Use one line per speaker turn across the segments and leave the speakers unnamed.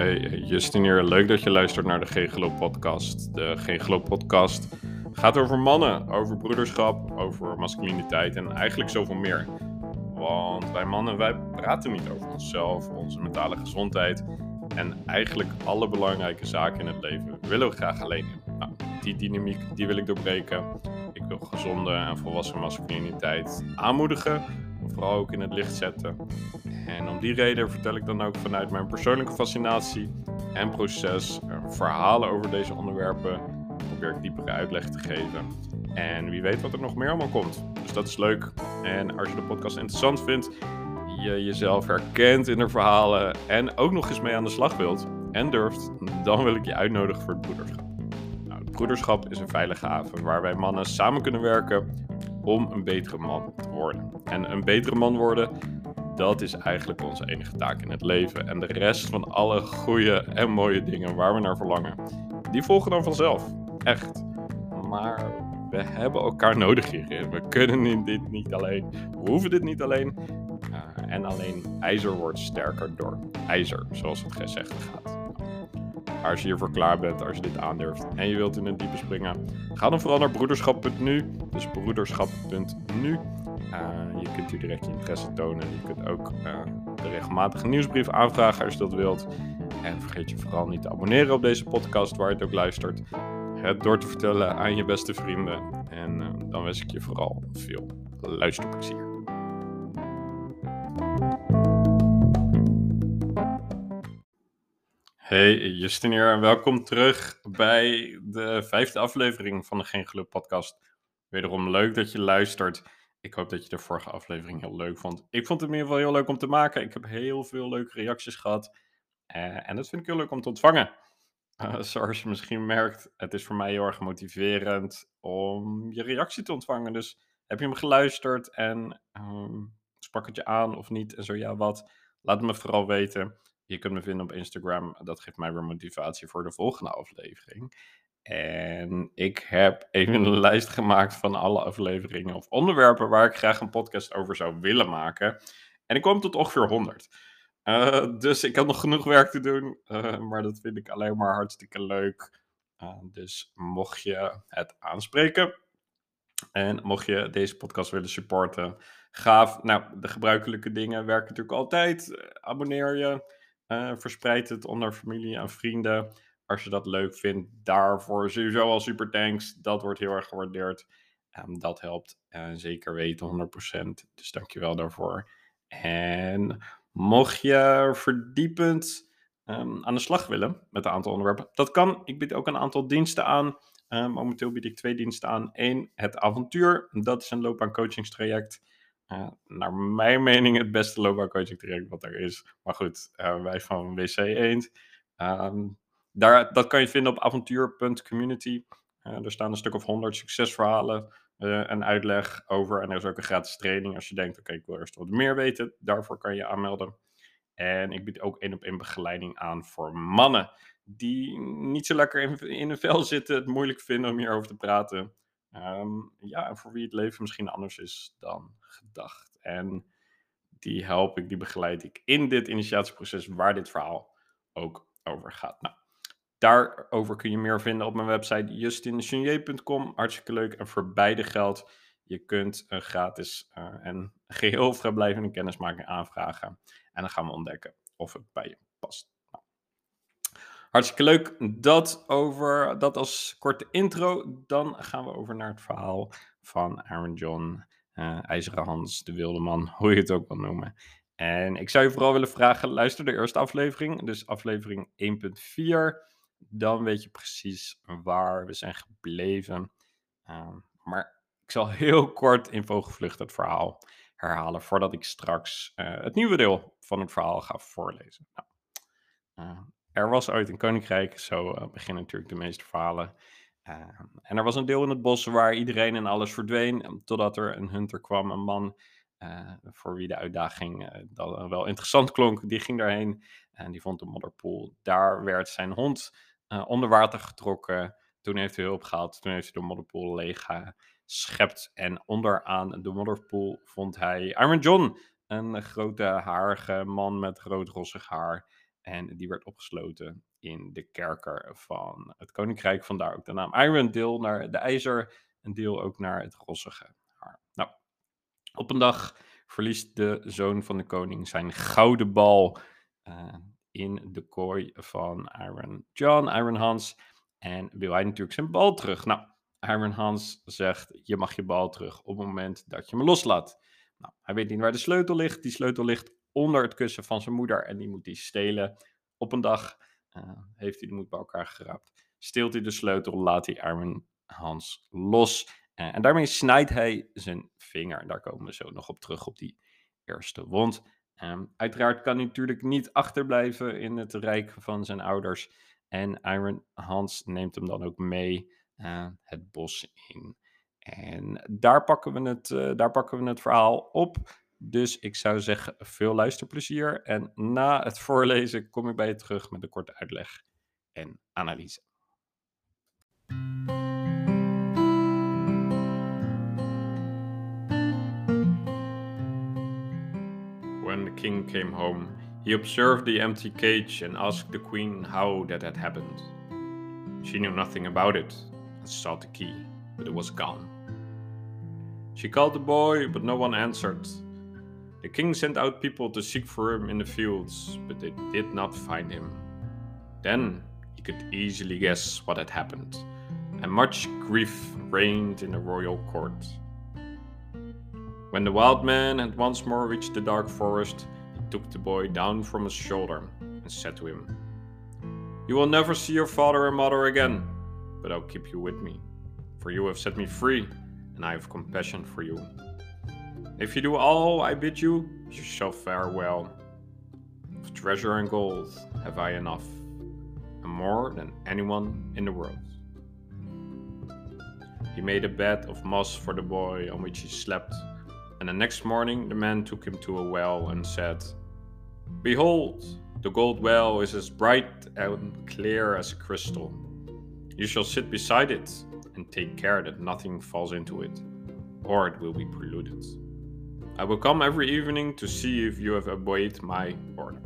Hey, Justin hier. Leuk dat je luistert naar de GGLO podcast. De GGLO podcast gaat over mannen, over broederschap, over masculiniteit en eigenlijk zoveel meer. Want wij mannen, wij praten niet over onszelf, onze mentale gezondheid en eigenlijk alle belangrijke zaken in het leven willen we graag alleen. Nou, die dynamiek, die wil ik doorbreken. Ik wil gezonde en volwassen masculiniteit aanmoedigen, vooral ook in het licht zetten. En om die reden vertel ik dan ook vanuit mijn persoonlijke fascinatie en proces eh, verhalen over deze onderwerpen. Probeer ik diepere uitleg te geven. En wie weet wat er nog meer allemaal komt. Dus dat is leuk. En als je de podcast interessant vindt, je jezelf herkent in de verhalen en ook nog eens mee aan de slag wilt en durft, dan wil ik je uitnodigen voor het broederschap. Nou, het broederschap is een veilige haven waar wij mannen samen kunnen werken om een betere man te worden. En een betere man worden, dat is eigenlijk onze enige taak in het leven. En de rest van alle goede en mooie dingen waar we naar verlangen, die volgen dan vanzelf. Echt. Maar we hebben elkaar nodig hierin. We kunnen dit niet alleen. We hoeven dit niet alleen. Uh, en alleen ijzer wordt sterker door ijzer, zoals het gezegd gaat. Als je hiervoor klaar bent, als je dit aandurft en je wilt in het diepe springen, ga dan vooral naar broederschap.nu. Dus broederschap.nu. Uh, je kunt hier direct je interesse tonen. Je kunt ook uh, de regelmatige nieuwsbrief aanvragen als je dat wilt. En vergeet je vooral niet te abonneren op deze podcast waar je het ook luistert. Het door te vertellen aan je beste vrienden. En uh, dan wens ik je vooral veel luisterplezier. Hey, Justin hier en welkom terug bij de vijfde aflevering van de Geen Geluk podcast. Wederom leuk dat je luistert. Ik hoop dat je de vorige aflevering heel leuk vond. Ik vond het in ieder geval heel leuk om te maken. Ik heb heel veel leuke reacties gehad. Uh, en dat vind ik heel leuk om te ontvangen. Uh, zoals je misschien merkt, het is voor mij heel erg motiverend om je reactie te ontvangen. Dus heb je hem geluisterd en um, sprak het je aan of niet? En zo ja, wat? Laat me vooral weten. Je kunt me vinden op Instagram. Dat geeft mij weer motivatie voor de volgende aflevering. En ik heb even een lijst gemaakt van alle afleveringen of onderwerpen waar ik graag een podcast over zou willen maken. En ik kwam tot ongeveer 100. Uh, dus ik had nog genoeg werk te doen, uh, maar dat vind ik alleen maar hartstikke leuk. Uh, dus mocht je het aanspreken en mocht je deze podcast willen supporten, gaaf. Nou, de gebruikelijke dingen werken natuurlijk altijd. abonneer je, verspreid het onder familie en vrienden. Als je dat leuk vindt, daarvoor sowieso al super thanks. Dat wordt heel erg gewaardeerd. Um, dat helpt zeker weten, 100%. Dus dankjewel daarvoor. En mocht je verdiepend um, aan de slag willen met een aantal onderwerpen, dat kan. Ik bied ook een aantal diensten aan. Um, momenteel bied ik twee diensten aan. Eén, het avontuur. Dat is een loopbaancoachingstraject. Uh, naar mijn mening het beste loopbaancoachingstraject wat er is. Maar goed, uh, wij van WC Eend. Um, daar, dat kan je vinden op avontuur.community. Uh, er staan een stuk of honderd succesverhalen uh, en uitleg over. En er is ook een gratis training als je denkt, oké, ik wil eerst wat meer weten. Daarvoor kan je aanmelden. En ik bied ook één op één begeleiding aan voor mannen die niet zo lekker in, in vel zitten, het moeilijk vinden om hierover te praten. Um, ja, en voor wie het leven misschien anders is dan gedacht. En die help ik, die begeleid ik in dit initiatieproces waar dit verhaal ook over gaat. Nou, Daarover kun je meer vinden op mijn website justinchenier.com. Hartstikke leuk. En voor beide geldt, je kunt een gratis uh, en geheel vrijblijvende kennismaking aanvragen. En dan gaan we ontdekken of het bij je past. Hartstikke leuk. Dat, over, dat als korte intro. Dan gaan we over naar het verhaal van Aaron John, uh, IJzeren Hans, de wilde man, hoe je het ook wil noemen. En ik zou je vooral willen vragen, luister de eerste aflevering, dus aflevering 1.4 dan weet je precies waar we zijn gebleven. Uh, maar ik zal heel kort in vogelvlucht het verhaal herhalen voordat ik straks uh, het nieuwe deel van het verhaal ga voorlezen. Nou, uh, er was ooit een koninkrijk, zo eh, beginnen natuurlijk de meeste verhalen. en er was een deel in het bos waar iedereen en alles verdween, totdat er een hunter kwam, een man voor wie de uitdaging wel interessant klonk. Die ging daarheen en die vond een modderpoel. Daar werd zijn hond onder water getrokken. Toen heeft hij hulp gehaald. Toen heeft hij de modderpoel leeg geschept. En onderaan de modderpoel vond hij Iron John. Een grote haarige man met rood rossig haar. En die werd opgesloten in de kerker van het koninkrijk. Vandaar ook de naam Iron, deel naar de ijzer en deel ook naar het rossige haar. Nou, op een dag verliest de zoon van de koning zijn gouden bal uh, in de kooi van Iron John, Iron Hans. En wil hij natuurlijk zijn bal terug. Nou, Iron Hans zegt, je mag je bal terug op het moment dat je me loslaat. Nou, hij weet niet waar de sleutel ligt. Die sleutel ligt onder het kussen van zijn moeder en die moet hij stelen. Op een dag uh, heeft hij de moed bij elkaar geraapt. Steelt hij de sleutel, laat hij Iron Hans los. Uh, en daarmee snijdt hij zijn vinger. Daar komen we zo nog op terug op die eerste wond. Um, uiteraard kan hij natuurlijk niet achterblijven in het rijk van zijn ouders. En Iron Hans neemt hem dan ook mee uh, het bos in. En daar pakken we het, daar pakken we het verhaal op. Dus ik zou zeggen, veel luisterplezier. En na het voorlezen kom ik bij je terug met een korte uitleg en analyse. When the king came home, he observed the empty cage and asked the queen how that had happened. She knew nothing about it and sought the key, but it was gone. She called the boy, but no one answered. The king sent out people to seek for him in the fields, but they did not find him. Then he could easily guess what had happened, and much grief reigned in the royal court. When the wild man had once more reached the dark forest, he took the boy down from his shoulder and said to him, You will never see your father and mother again, but I'll keep you with me, for you have set me free, and I have compassion for you. If you do all I bid you, you shall fare well. Of treasure and gold have I enough, and more than anyone in the world. He made a bed of moss for the boy on which he slept and the next morning the man took him to a well and said, Behold, the gold well is as bright and clear as a crystal. You shall sit beside it and take care that nothing falls into it, or it will be polluted. I will come every evening to see if you have obeyed my order.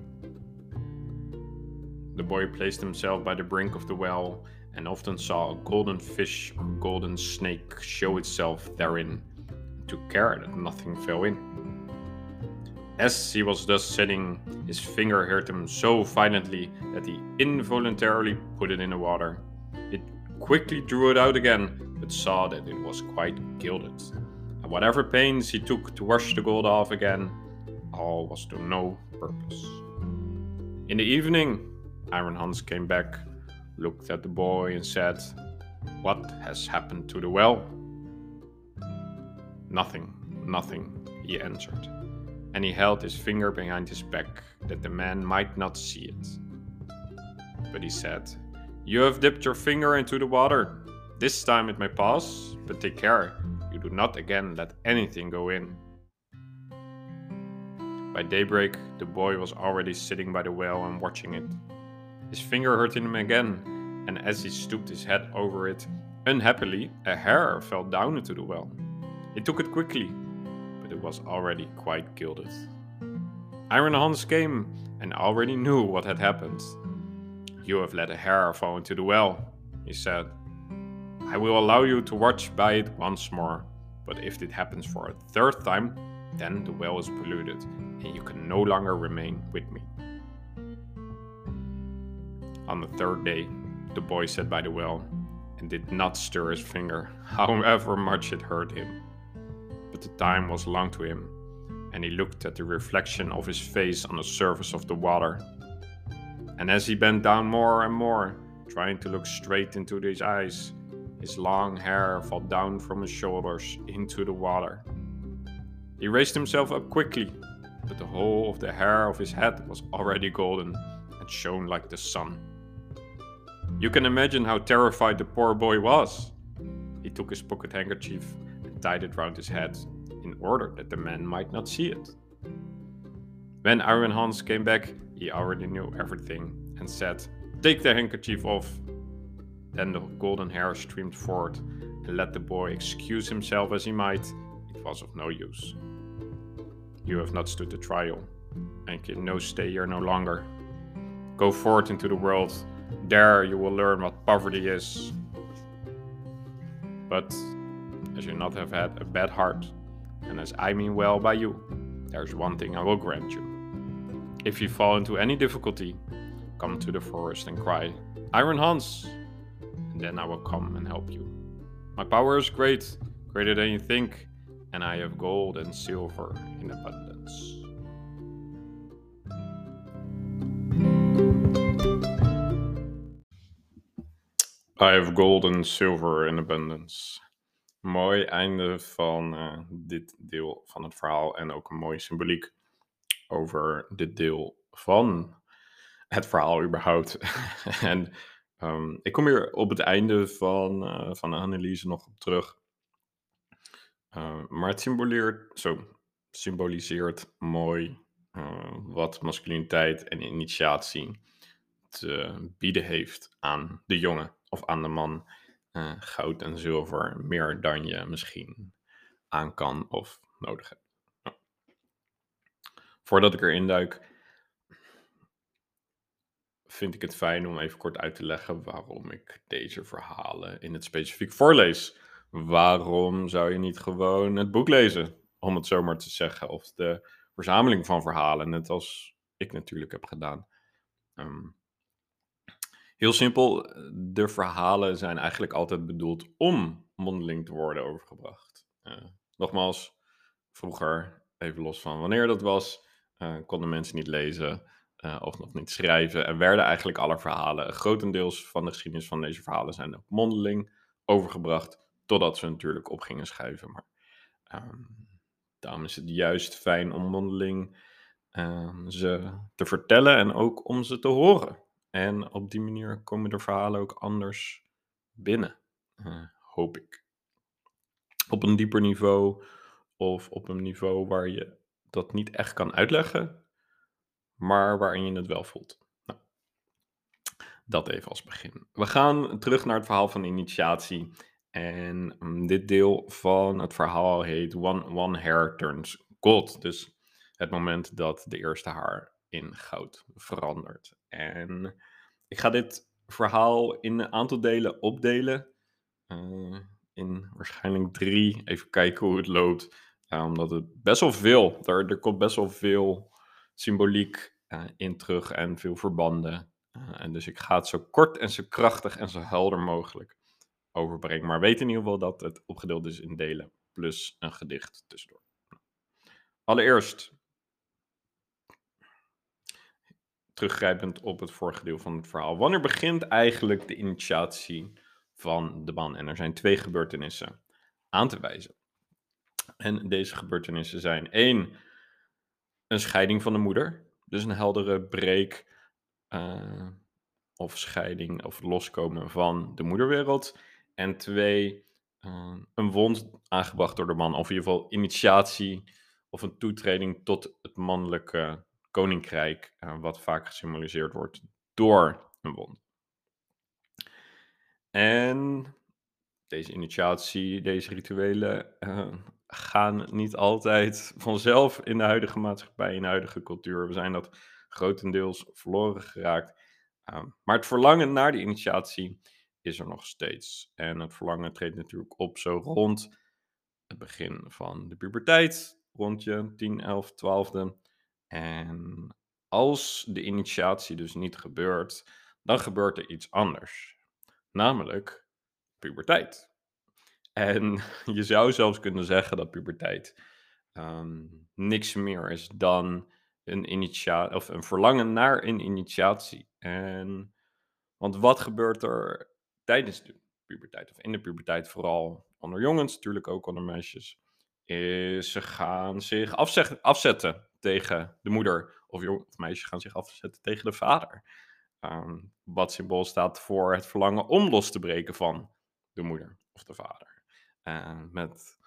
The boy placed himself by the brink of the well and often saw a golden fish or golden snake show itself therein and took care that nothing fell in. As he was thus sitting, his finger hurt him so violently that he involuntarily put it in the water. It quickly drew it out again, but saw that it was quite gilded. And whatever pains he took to wash the gold off again, all was to no purpose. In the evening, Iron Hans came back, looked at the boy, and said, What has happened to the well? Nothing, nothing, he answered, and he held his finger behind his back that the man might not see it. But he said, You have dipped your finger into the water. This time it may pass, but take care you do not again let anything go in. By daybreak, the boy was already sitting by the well and watching it. His finger hurt him again, and as he stooped his head over it, unhappily, a hair fell down into the well. He took it quickly, but it was already quite gilded. Iron Hans came and already knew what had happened. You have let a hair fall into the well, he said. I will allow you to watch by it once more, but if it happens for a third time, then the well is polluted and you can no longer remain with me. On the third day, the boy sat by the well and did not stir his finger, however much it hurt him but the time was long to him, and he looked at the reflection of his face on the surface of the water. And as he bent down more and more, trying to look straight into his eyes, his long hair fell down from his shoulders into the water. He raised himself up quickly, but the whole of the hair of his head was already golden and shone like the sun. You can imagine how terrified the poor boy was. He took his pocket handkerchief and tied it round his head in order that the man might not see it. When Iron Hans came back, he already knew everything and said, Take the handkerchief off. Then the golden hair streamed forward, and let the boy excuse himself as he might, it was of no use. You have not stood the trial, and can no stay here no longer. Go forth into the world. There you will learn what poverty is. But as you not have had a bad heart, and as I mean well by you, there's one thing I will grant you. If you fall into any difficulty, come to the forest and cry, Iron Hans, and then I will come and help you. My power is great, greater than you think, and I have gold and silver in abundance. I have gold and silver in abundance. Mooi einde van uh, dit deel van het verhaal en ook een mooie symboliek over dit deel van het verhaal überhaupt. en um, ik kom hier op het einde van, uh, van de analyse nog op terug. Uh, maar het zo, symboliseert mooi wat masculiniteit en initiatie te bieden heeft aan de jongen of aan de man uh, goud en zilver meer dan je misschien aan kan of nodig hebt. Nou. Voordat ik erin duik, vind ik het fijn om even kort uit te leggen waarom ik deze verhalen in het specifiek voorlees. Waarom zou je niet gewoon het boek lezen, om het zomaar te zeggen, of de verzameling van verhalen, net als ik natuurlijk heb gedaan. Um, Heel simpel, de verhalen zijn eigenlijk altijd bedoeld om mondeling te worden overgebracht. Uh, nogmaals, vroeger, even los van wanneer dat was, uh, konden mensen niet lezen uh, of nog niet schrijven. En werden eigenlijk alle verhalen, grotendeels van de geschiedenis van deze verhalen, zijn ook mondeling overgebracht. Totdat ze natuurlijk op gingen schrijven. Maar um, daarom is het juist fijn om mondeling ehm, ze te vertellen en ook om ze te horen. En op die manier komen de verhalen ook anders binnen, uh, hoop ik. Op een dieper niveau of op een niveau waar je dat niet echt kan uitleggen, maar waarin je het wel voelt. Nou, dat even als begin. We gaan terug naar het verhaal van initiatie. En um, dit deel van het verhaal heet One, One Hair Turns Gold. Dus het moment dat de eerste haar in goud verandert. En ik ga dit verhaal in een aantal delen opdelen. Uh, in waarschijnlijk drie. Even kijken hoe het loopt. Omdat het best wel veel, er, er komt best wel veel symboliek uh, in terug en veel verbanden. en dus ik ga het zo kort en zo krachtig en zo helder mogelijk overbrengen. Maar weet in ieder geval dat het opgedeeld is in delen plus een gedicht tussendoor. Allereerst teruggrijpend op het vorige deel van het verhaal. Wanneer begint eigenlijk de initiatie van de man? En er zijn twee gebeurtenissen aan te wijzen. En deze gebeurtenissen zijn één, een scheiding van de moeder. Dus een heldere breek uh, of scheiding of loskomen van de moederwereld. En twee, uh, een wond aangebracht door de man. Of in ieder geval initiatie of een toetreding tot het mannelijke koninkrijk, uh, wat vaak gesymboliseerd wordt door een wond. En deze initiatie, deze rituelen gaan niet altijd vanzelf in de huidige maatschappij, in de huidige cultuur. We zijn dat grotendeels verloren geraakt. Uh, maar het verlangen naar de initiatie is er nog steeds. En het verlangen treedt natuurlijk op zo rond het begin van de puberteit, rond je 10, 11, 12e. En als de initiatie dus niet gebeurt, dan gebeurt er iets anders. Namelijk puberteit. En je zou zelfs kunnen zeggen dat puberteit um, niks meer is dan een, initia of een verlangen naar een initiatie. En, want wat gebeurt er tijdens de puberteit, of in de puberteit vooral onder jongens, natuurlijk ook onder meisjes, is ze gaan zich afzetten tegen de moeder of jong of meisje gaan zich afzetten tegen de vader. Um, wat symbool staat voor het verlangen om los te breken van de moeder of de vader. Met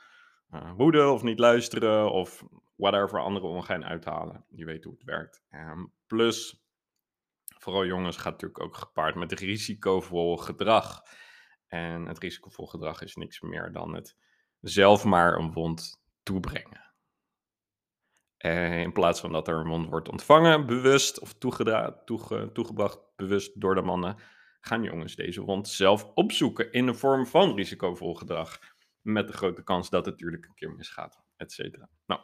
uh, woede of niet luisteren of whatever andere ongein uithalen. Je weet hoe het werkt. Um, plus, vooral jongens gaat natuurlijk ook gepaard met risicovol gedrag. En het risicovol gedrag is niks meer dan het zelf maar een wond toebrengen. En in plaats van dat er een wond wordt ontvangen, bewust of toege- toegebracht bewust door de mannen, gaan jongens deze wond zelf opzoeken in de vorm van risicovol gedrag. Met de grote kans dat het natuurlijk een keer misgaat, et cetera. Nou.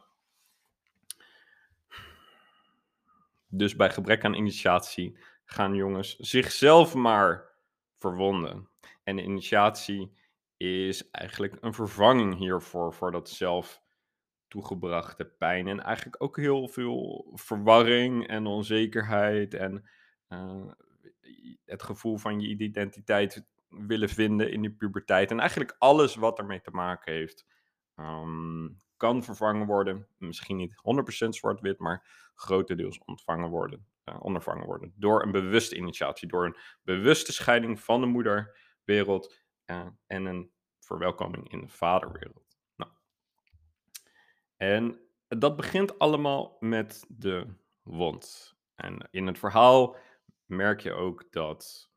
Dus bij gebrek aan initiatie gaan jongens zichzelf maar verwonden. En initiatie is eigenlijk een vervanging hiervoor, voor dat zelf toegebrachte pijn. En eigenlijk ook heel veel verwarring en onzekerheid en uh, het gevoel van je identiteit willen vinden in die puberteit. En eigenlijk alles wat ermee te maken heeft, um, kan vervangen worden. Misschien niet 100% zwart-wit, maar grotendeels ontvangen worden, uh, ondervangen worden. Door een bewuste initiatie, door een bewuste scheiding van de moederwereld uh, en een verwelkoming in de vaderwereld. Nou. En dat begint allemaal met de wond. En in het verhaal merk je ook dat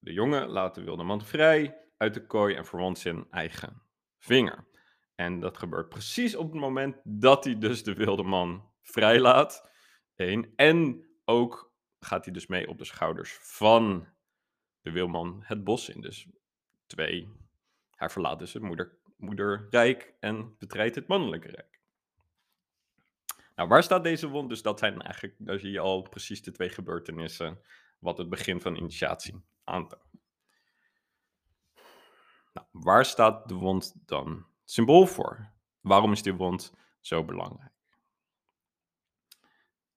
de jongen laat de wilde man vrij uit de kooi en verwondt zijn eigen vinger. En dat gebeurt precies op het moment dat hij dus de wilde man vrijlaat. Eén. En ook gaat hij dus mee op de schouders van de wilman het bos in. Dus twee. Hij verlaat dus het moeder, moederrijk en betreedt het mannelijke rijk. Nou, waar staat deze wond? Dus dat zijn eigenlijk, daar zie je al precies de twee gebeurtenissen, wat het begin van initiatie Nou, waar staat de wond dan symbool voor? Waarom is die wond zo belangrijk?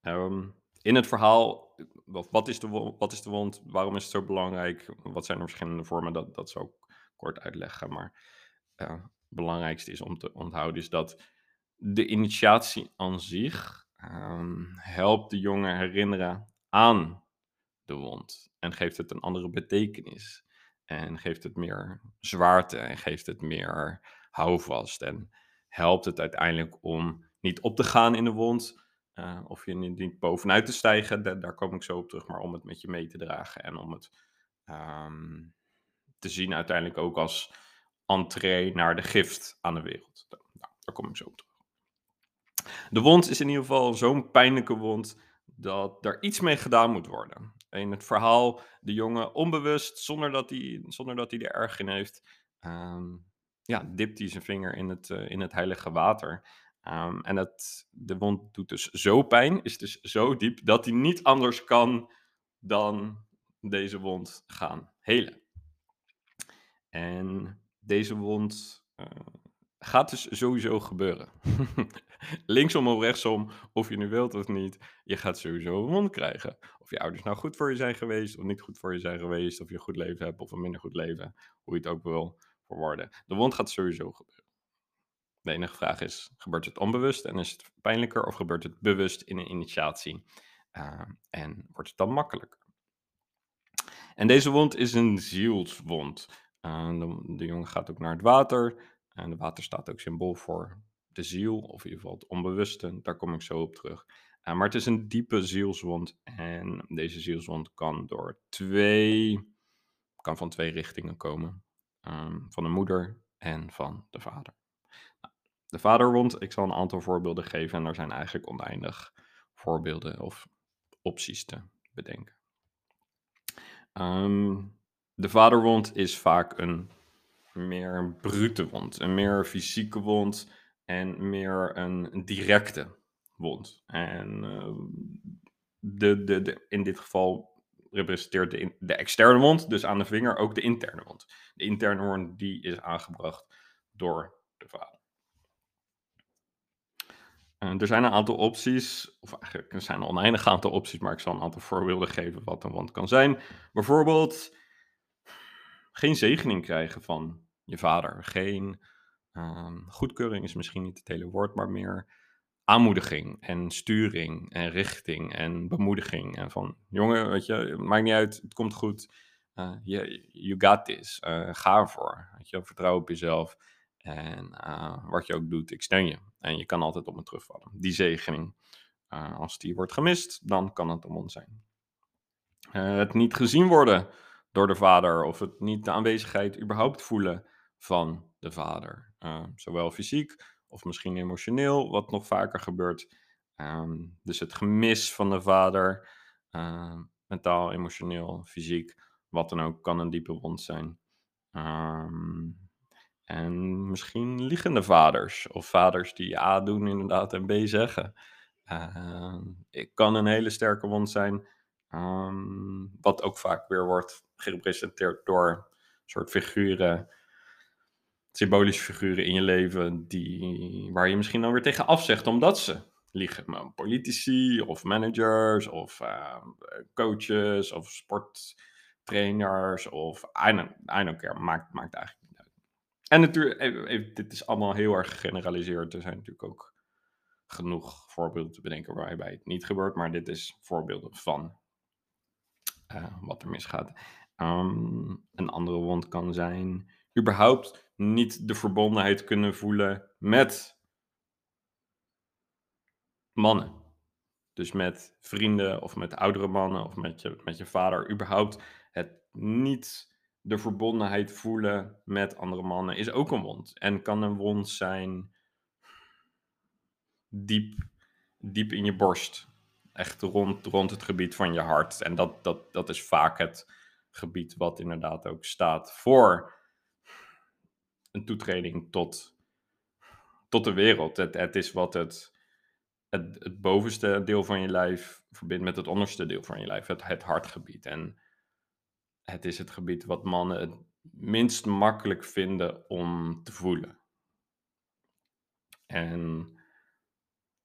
Um, in het verhaal, wat is, de, wat is de wond? Waarom is het zo belangrijk? Wat zijn er verschillende vormen? Dat, dat zal ik kort uitleggen. Maar uh, het belangrijkste is om te onthouden is dat de initiatie aan zich um, helpt de jongen herinneren aan de wond. En geeft het een andere betekenis. En geeft het meer zwaarte en geeft het meer houvast. En helpt het uiteindelijk om niet op te gaan in de wond. Uh, of je niet, bovenuit te stijgen, daar, kom ik zo op terug. Maar om het met je mee te dragen en om het um, te zien uiteindelijk ook als entree naar de gift aan de wereld. Nou, daar kom ik zo op terug. De wond is in ieder geval zo'n pijnlijke wond dat er iets mee gedaan moet worden. In het verhaal, de jongen onbewust, zonder dat hij, zonder dat hij er erg in heeft, um, ja, dipt hij zijn vinger in het, uh, in het heilige water. Um, en het, de wond doet dus zo pijn, is dus zo diep, dat hij niet anders kan dan deze wond gaan helen. En deze wond uh, gaat dus sowieso gebeuren. Linksom of rechtsom, of je nu wilt of niet, je gaat sowieso een wond krijgen. Of je ouders nou goed voor je zijn geweest, of niet goed voor je zijn geweest, of je een goed leven hebt of een minder goed leven, hoe je het ook wil verwoorden. De wond gaat sowieso gebeuren. De enige vraag is, gebeurt het onbewust en is het pijnlijker, of gebeurt het bewust in een initiatie? Uh, en wordt het dan makkelijker? En deze wond is een zielswond. Uh, de, jongen gaat ook naar het water. En de water staat ook symbool voor de ziel, of in ieder geval het onbewuste. Daar kom ik zo op terug. Uh, maar het is een diepe zielswond. En deze zielswond kan door twee, kan van twee richtingen komen. Um, van de moeder en van de vader. Nou, de vaderwond, ik zal een aantal voorbeelden geven. En er zijn eigenlijk oneindig voorbeelden of opties te bedenken. Um, de vaderwond is vaak een meer brute wond, een meer fysieke wond en meer een directe wond. En uh, de, de, de, in dit geval representeert de, de externe wond, dus aan de vinger, ook de interne wond. De interne wond die is aangebracht door de vader. Uh, er zijn een aantal opties, of eigenlijk er zijn een oneindig aantal opties, maar ik zal een aantal voorbeelden geven wat een wond kan zijn. Bijvoorbeeld geen zegening krijgen van je vader. Geen um, goedkeuring is misschien niet het hele woord, maar meer aanmoediging en sturing en richting en bemoediging. En van, jongen, weet je, maakt niet uit, het komt goed. Uh, you, got this. Uh, ga ervoor. Weet je, vertrouw op jezelf. En uh, wat je ook doet, ik steun je. En je kan altijd op me terugvallen. Die zegening, als die wordt gemist, dan kan het om ons zijn. het niet gezien worden door de vader of het niet de aanwezigheid überhaupt voelen van de vader. Uh, zowel fysiek of misschien emotioneel, wat nog vaker gebeurt. Ehm, dus het gemis van de vader, ehm, mentaal, emotioneel, fysiek, wat dan ook, kan een diepe wond zijn. Ehm, en misschien liegende vaders, of vaders die A doen inderdaad en B zeggen. het kan een hele sterke wond zijn, wat ook vaak weer wordt gerepresenteerd door soort figuren symbolische figuren in je leven die, waar je misschien dan weer tegen afzegt omdat ze liegen. Politici of managers of uh, coaches of sporttrainers of I don't, care, maakt, maakt eigenlijk niet uit. En natuurlijk, even, dit is allemaal heel erg gegeneraliseerd. Er zijn natuurlijk ook genoeg voorbeelden te bedenken waarbij het niet gebeurt, maar dit is voorbeelden van uh, wat er misgaat. Um, een andere wond kan zijn überhaupt niet de verbondenheid kunnen voelen met mannen. Dus met vrienden of met oudere mannen of met je, met je vader. Überhaupt het niet de verbondenheid voelen met andere mannen is ook een wond. En kan een wond zijn diep, diep in je borst. Echt rond, rond het gebied van je hart. En dat, dat, dat is vaak het gebied wat inderdaad ook staat voor een toetreding tot, tot de wereld. Het, het is wat het, het, het bovenste deel van je lijf verbindt met het onderste deel van je lijf, het, het hartgebied. En het is het gebied wat mannen het minst makkelijk vinden om te voelen. En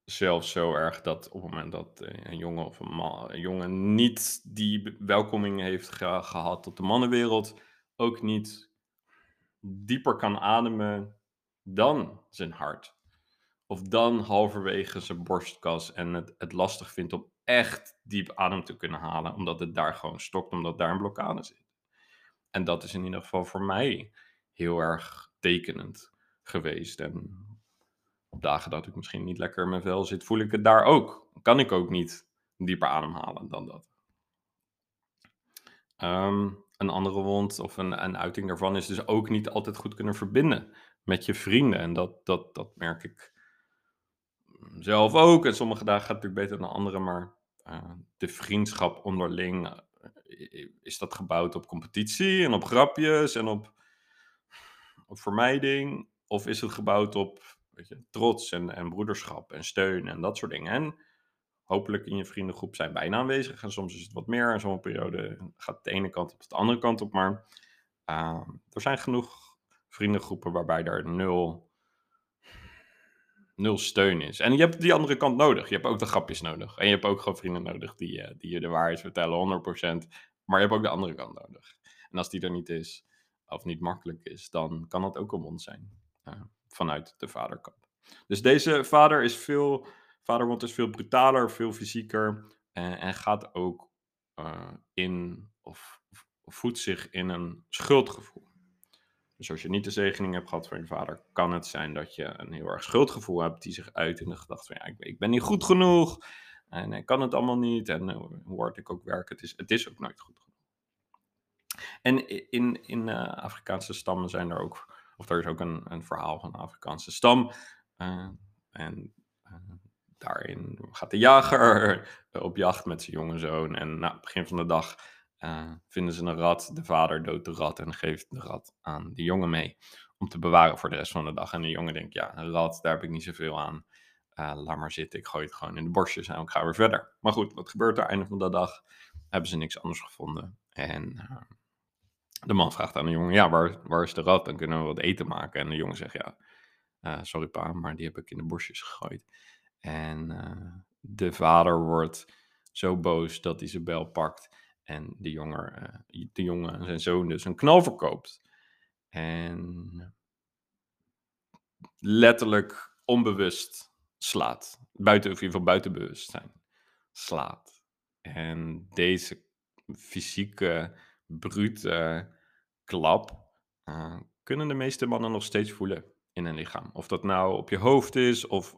zelfs zo erg dat op het moment dat een jongen of een, man, een jongen niet die welkoming heeft gehad tot de mannenwereld, ook niet dieper kan ademen dan zijn hart. Of dan halverwege zijn borstkas en het, het lastig vindt om echt diep adem te kunnen halen, omdat het daar gewoon stokt, omdat daar een blokkade zit. En dat is in ieder geval voor mij heel erg tekenend geweest. En op dagen dat ik misschien niet lekker in mijn vel zit, voel ik het daar ook. Kan ik ook niet dieper ademhalen dan dat. Um, een andere wond of een, een uiting daarvan is dus ook niet altijd goed kunnen verbinden met je vrienden. En dat, dat, dat merk ik zelf ook. En sommige dagen gaat het natuurlijk beter dan andere, maar uh, de vriendschap onderling, uh, is dat gebouwd op competitie en op grapjes en op, op vermijding? Of is het gebouwd op weet je, trots en, en broederschap en steun en dat soort dingen? En hopelijk in je vriendengroep zijn bijna aanwezig. En soms is het wat meer. En zo'n periode gaat de ene kant op de andere kant op. Maar uh, er zijn genoeg vriendengroepen waarbij er nul, nul steun is. En je hebt die andere kant nodig. Je hebt ook de grapjes nodig. En je hebt ook gewoon vrienden nodig die, uh, die je de waarheid vertellen, 100%. Maar je hebt ook de andere kant nodig. En als die er niet is, of niet makkelijk is, dan kan dat ook een wond zijn. Uh, vanuit de vaderkant. Dus deze vader is veel Vaderwond is veel brutaler, veel fysieker en, en gaat ook uh, in of, voedt zich in een schuldgevoel. Dus als je niet de zegening hebt gehad van je vader, kan het zijn dat je een heel erg schuldgevoel hebt die zich uit in de gedachte van ja, ik, ik ben niet goed genoeg en ik kan het allemaal niet en hoe hard ik ook werk, het is, het is ook nooit goed genoeg. En in, in Afrikaanse stammen zijn er ook, of er is ook een, een verhaal van een Afrikaanse stam. En daarin gaat de jager op jacht met zijn jonge zoon. En na het begin van de dag uh, vinden ze een rat. De vader doodt de rat en geeft de rat aan de jongen mee. Om te bewaren voor de rest van de dag. En de jongen denkt, ja, een rat, daar heb ik niet zoveel aan. Uh, laat maar zitten, ik gooi het gewoon in de borstjes en ik ga weer verder. Maar goed, wat gebeurt er? Einde van de dag hebben ze niks anders gevonden. En uh, de man vraagt aan de jongen, ja, waar, waar is de rat? Dan kunnen we wat eten maken. En de jongen zegt, ja, sorry pa, maar die heb ik in de borstjes gegooid. En uh, de vader wordt zo boos dat hij zijn bel pakt en de, jonger, uh, de jongen en zijn zoon dus een knal verkoopt. En letterlijk onbewust slaat. Buiten, of in ieder geval buiten bewustzijn slaat. En deze fysieke, brute klap uh, kunnen de meeste mannen nog steeds voelen in hun lichaam. Of dat nou op je hoofd is of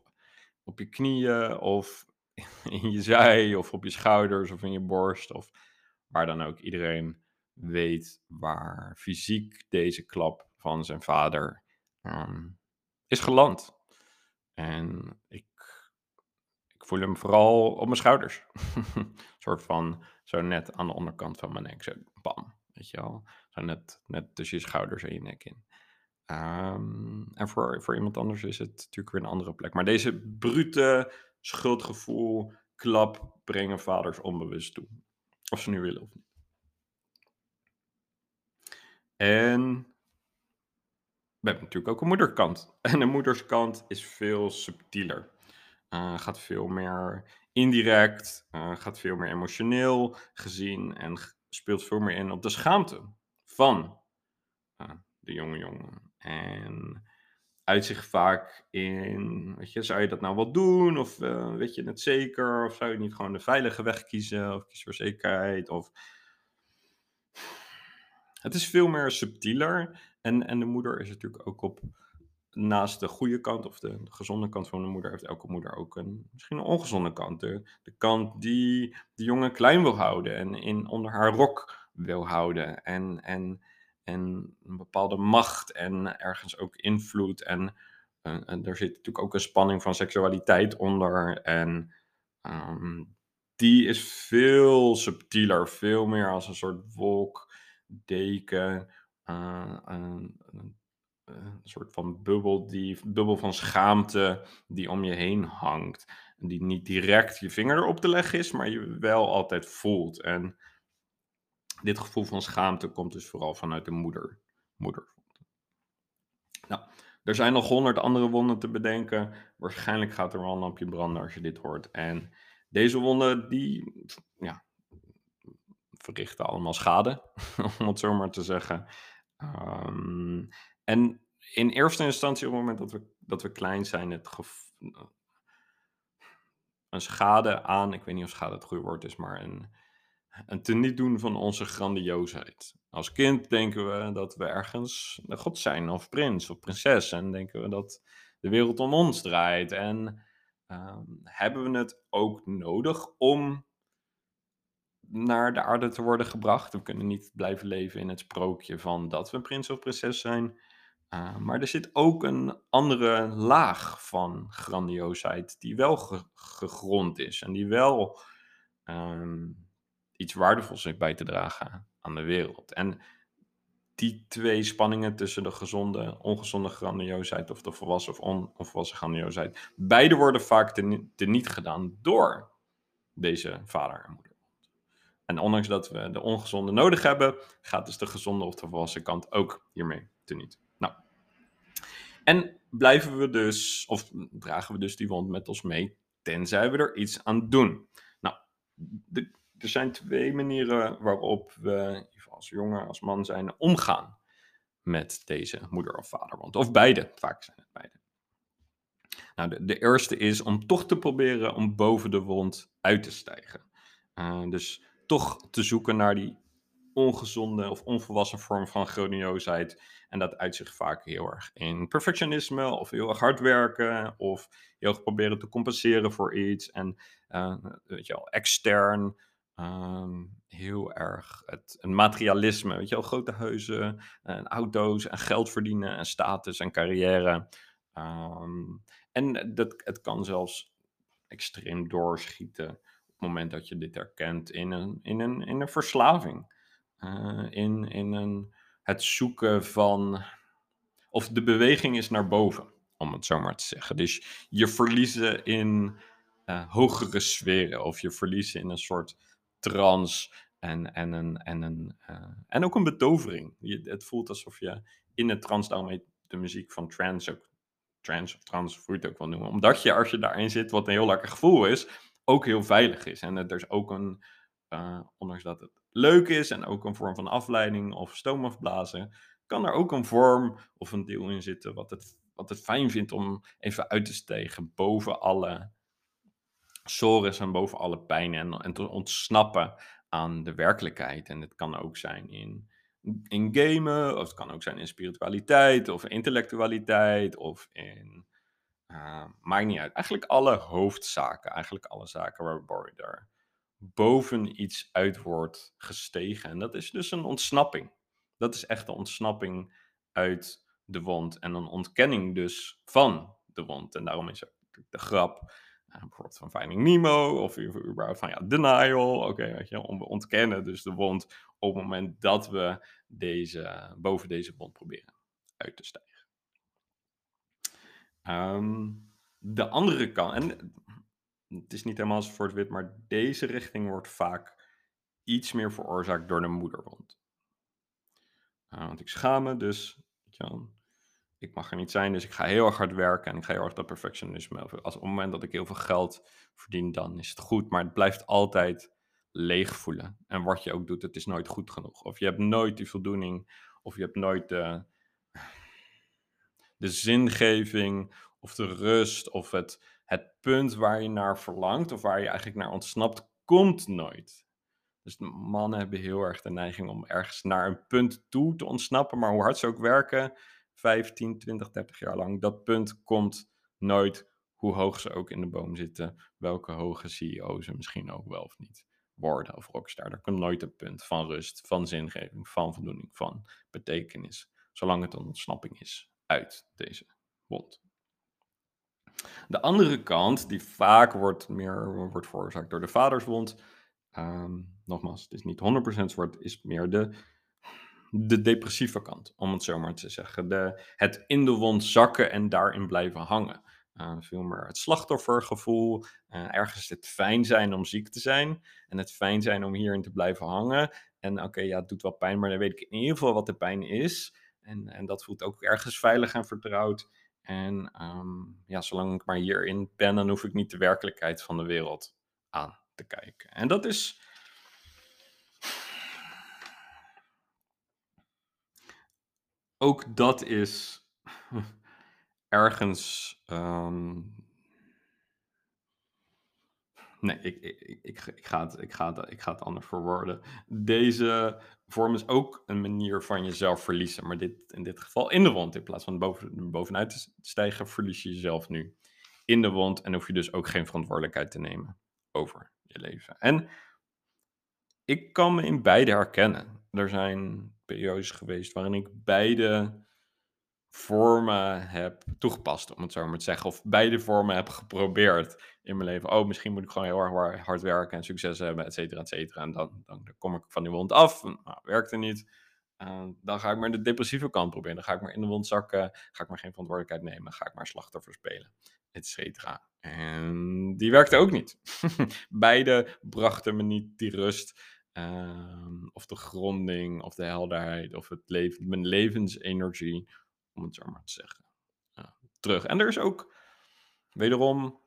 op je knieën of in je zij of op je schouders of in je borst of waar dan ook. Iedereen weet waar fysiek deze klap van zijn vader um, is geland. En ik, ik voel hem vooral op mijn schouders. een soort van zo net aan de onderkant van mijn nek. Zo bam, weet je wel. Zo net, net tussen je schouders en je nek in. Ehm, en voor, voor iemand anders is het natuurlijk weer een andere plek. Maar deze brute schuldgevoel, klap, brengen vaders onbewust toe. Of ze nu willen of niet. En we hebben natuurlijk ook een moederkant. En de moederskant is veel subtieler. Uh, gaat veel meer indirect, uh, gaat veel meer emotioneel gezien en speelt veel meer in op de schaamte van uh, de jonge jongen. En uit zich vaak in, weet je, zou je dat nou wel doen? Of weet je het zeker? Of zou je niet gewoon de veilige weg kiezen? Of kies voor zekerheid? Of... Het is veel meer subtieler. En, en de moeder is natuurlijk ook op, naast de goede kant of de, gezonde kant van de moeder, heeft elke moeder ook een, misschien een ongezonde kant. De, de kant die de jongen klein wil houden en in, onder haar rok wil houden. En, en, en een bepaalde macht en ergens ook invloed. En, en er zit natuurlijk ook een spanning van seksualiteit onder. En um, die is veel subtieler, veel meer als een soort wolk, deken een, een, een, soort van bubbel, die, bubbel van schaamte die om je heen hangt. Die niet direct je vinger erop te leggen is, maar je wel altijd voelt. En dit gevoel van schaamte komt dus vooral vanuit de moeder. moeder. Nou, er zijn nog honderd andere wonden te bedenken. Waarschijnlijk gaat er wel een lampje branden als je dit hoort. En deze wonden, die ja, verrichten allemaal schade, om het zo maar te zeggen. Um, en in eerste instantie, op het moment dat we, dat we klein zijn, het een schade aan, ik weet niet of schade het goede woord is, maar een, een teniet doen van onze grandioosheid. Als kind denken we dat we ergens de god zijn, of prins of prinses, en denken we dat de wereld om ons draait. En um, hebben we het ook nodig om naar de aarde te worden gebracht. We kunnen niet blijven leven in het sprookje van dat we prins of prinses zijn. Uh, maar er zit ook een andere laag van grandioosheid die wel gegrond is en die wel um, iets waardevols bij te dragen aan de wereld. En die twee spanningen tussen de gezonde, ongezonde grandioosheid of de volwassen of onvolwassen grandioosheid, beide worden vaak teniet gedaan door deze vader en moeder. En ondanks dat we de ongezonde nodig hebben, gaat dus de gezonde of de volwassen kant ook hiermee teniet. Nou, en blijven we dus, of dragen we dus die wond met ons mee, tenzij we er iets aan doen. Nou, de, er zijn twee manieren waarop we, als jongen, als man zijn, omgaan met deze moeder- of vaderwond. Of beide, vaak zijn het beide. Nou, de, eerste is om toch te proberen om boven de wond uit te stijgen. Uh, dus toch te zoeken naar die ongezonde of onvolwassen vorm van grandioosheid. En dat uit zich vaak heel erg in perfectionisme of heel erg hard werken of heel erg proberen te compenseren voor iets. En uh, weet je wel, extern ehm, heel erg het materialisme, weet je wel, grote huizen en auto's en geld verdienen en status en carrière. Ehm, en dat, het kan zelfs extreem doorschieten het moment dat je dit herkent in een, in een, in een verslaving. Uh, in, in een, het zoeken van. Of de beweging is naar boven, om het zo maar te zeggen. Dus je verliezen in uh, hogere sferen, of je verliezen in een soort trance en, en, een, en, een, uh, en ook een betovering. Je, het voelt alsof je in het trance, daarom heet de muziek van trance ook trance of trance, hoe je het ook wel noemen. Omdat je als je daarin zit, wat een heel lekker gevoel is, ook heel veilig is. En er is ook een, uh, ondanks dat het leuk is en ook een vorm van afleiding of stoom afblazen, kan er ook een vorm of een deel in zitten wat het, wat het fijn vindt om even uit te stegen boven alle sores en boven alle pijn en, en te ontsnappen aan de werkelijkheid. En het kan ook zijn in, in gamen, of het kan ook zijn in spiritualiteit, of intellectualiteit, of in uh, maakt niet uit. Eigenlijk alle hoofdzaken, eigenlijk alle zaken waarbij er boven iets uit wordt gestegen. En dat is dus een ontsnapping. Dat is echt een ontsnapping uit de wond en een ontkenning dus van de wond. En daarom is de grap, uh, bijvoorbeeld van Finding Nemo, of überhaupt van ja, denial, oké, weet je, ontkennen dus de wond op het moment dat we deze, boven deze wond proberen uit te stijgen. Ehm, de andere kant, en het is niet helemaal voor het wit, maar deze richting wordt vaak iets meer veroorzaakt door de moederwond. Uh, want ik schaam me, dus ik mag er niet zijn, dus ik ga heel erg hard werken en ik ga heel erg dat perfectionisme. Als op het moment dat ik heel veel geld verdien, dan is het goed, maar het blijft altijd leeg voelen. En wat je ook doet, het is nooit goed genoeg. Of je hebt nooit die voldoening, of je hebt nooit de, de zingeving, of de rust, of het, het punt waar je naar verlangt, of waar je eigenlijk naar ontsnapt, komt nooit. Dus mannen hebben heel erg de neiging om ergens naar een punt toe te ontsnappen, maar hoe hard ze ook werken, 15, 20, 30 jaar lang, dat punt komt nooit, hoe hoog ze ook in de boom zitten, welke hoge CEO ze misschien ook wel of niet worden of rockstar. Er komt nooit een punt van rust, van zingeving, van voldoening, van betekenis, zolang het een ontsnapping is uit deze wond. De andere kant, die vaak wordt, meer wordt veroorzaakt door de vaderswond, um, nogmaals, het is niet 100% zwart, is meer de, de depressieve kant, om het zo maar te zeggen. De, het in de wond zakken en daarin blijven hangen. Uh, veel meer het slachtoffergevoel, uh, ergens het fijn zijn om ziek te zijn en het fijn zijn om hierin te blijven hangen. En oké, ja, het doet wel pijn, maar dan weet ik in ieder geval wat de pijn is. En, en dat voelt ook ergens veilig en vertrouwd. En um, ja, zolang ik maar hierin ben, dan hoef ik niet de werkelijkheid van de wereld aan te kijken. En dat is. Ook dat is ergens. Um... Nee, ik, ik, ik, ik, ga het, ik, ga ik ga het anders verwoorden. Deze vorm is ook een manier van jezelf verliezen. Maar dit, in dit geval in de wond. In plaats van boven, bovenuit te stijgen, verlies je jezelf nu in de wond. En hoef je dus ook geen verantwoordelijkheid te nemen over je leven. En ik kan me in beide herkennen. Er zijn periodes geweest waarin ik beide vormen heb toegepast, om het zo maar te zeggen. Of beide vormen heb geprobeerd in mijn leven. Oh, misschien moet ik gewoon heel erg hard werken en succes hebben, et cetera, et cetera. En dan, dan, kom ik van die wond af. Nou, werkte niet. Uh, dan ga ik maar de depressieve kant proberen. Dan ga ik maar in de wond zakken. Ga ik maar geen verantwoordelijkheid nemen. Ga ik maar slachtoffer spelen, et cetera. En die werkte ook niet. beide brachten me niet die rust. Uh, of de gronding, of de helderheid, of het leven, mijn levensenergie om het zo maar te zeggen. terug. En er is ook, wederom,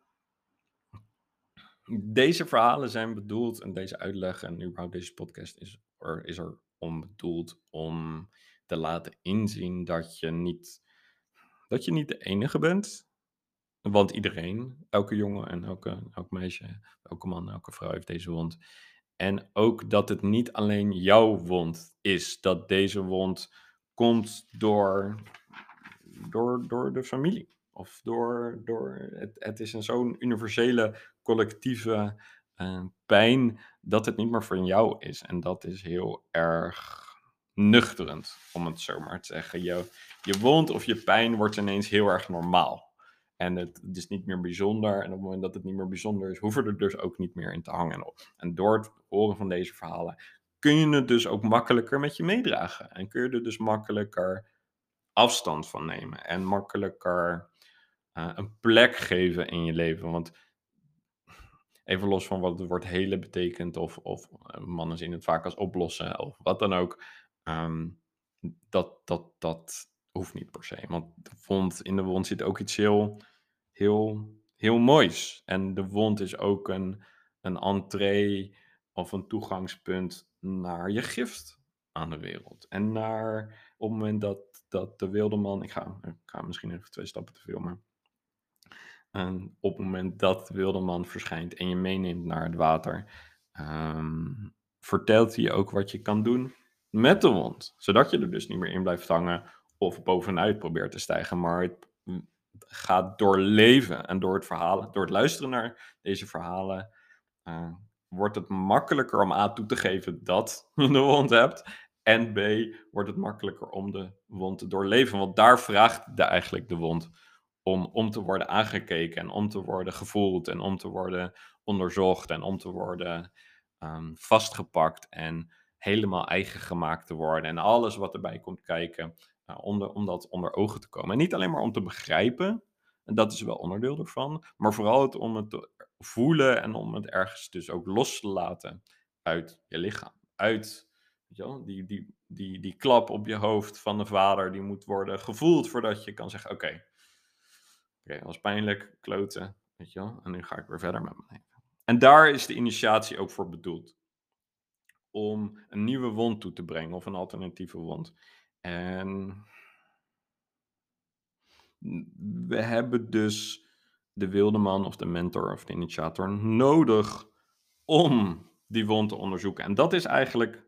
deze verhalen zijn bedoeld en deze uitleg en überhaupt deze podcast is er, is er om bedoeld om te laten inzien dat je niet, dat je niet de enige bent. Want iedereen, elke jongen en elke, elk meisje, elke man, elke vrouw heeft deze wond. En ook dat het niet alleen jouw wond is, dat deze wond komt door door, door de familie. Of door, door het, het is een zo'n universele collectieve uh, pijn dat het niet meer van jou is. En dat is heel erg nuchterend, om het zo maar te zeggen. Je, je wond of je pijn wordt ineens heel erg normaal. En het, is niet meer bijzonder. En op het moment dat het niet meer bijzonder is, hoeven er dus ook niet meer in te hangen. En door het horen van deze verhalen kun je het dus ook makkelijker met je meedragen. En kun je er dus makkelijker afstand van nemen en makkelijker uh, een plek geven in je leven. Want even los van wat het woord hele betekent, of, of uh, mannen zien het vaak als oplossen, of wat dan ook. Um, dat, dat, dat hoeft niet per se. Want wond, in de wond zit ook iets heel, heel, heel moois. En de wond is ook een, een entree of een toegangspunt naar je gift aan de wereld. En naar op het moment dat dat de wildeman, ik ga, ik ga misschien even twee stappen te filmen. En op het moment dat de wildeman verschijnt en je meeneemt naar het water, um, vertelt hij je ook wat je kan doen met de wond. Zodat je er dus niet meer in blijft hangen of bovenuit probeert te stijgen, maar het gaat doorleven. En door het verhalen, door het luisteren naar deze verhalen, uh, wordt het makkelijker om aan toe te geven dat je de wond hebt. En B, wordt het makkelijker om de wond te doorleven. Want daar vraagt de, eigenlijk de wond om, om te worden aangekeken en om te worden gevoeld en om te worden onderzocht en om te worden ehm, vastgepakt en helemaal eigen gemaakt te worden en alles wat erbij komt kijken, uh, om, dat onder ogen te komen. En niet alleen maar om te begrijpen, en dat is wel onderdeel ervan, maar vooral het, om het te voelen en om het ergens dus ook los te laten uit je lichaam. Uit weet je wel, die, die, die, die klap op je hoofd van de vader, die moet worden gevoeld voordat je kan zeggen: Oké, oké, was pijnlijk, kloten, weet je wel, en nu ga ik weer verder met mijn leven. En daar is de initiatie ook voor bedoeld. Om een nieuwe wond toe te brengen of een alternatieve wond. En we hebben dus de wilde man of de mentor of de initiator nodig om die wond te onderzoeken. En dat is eigenlijk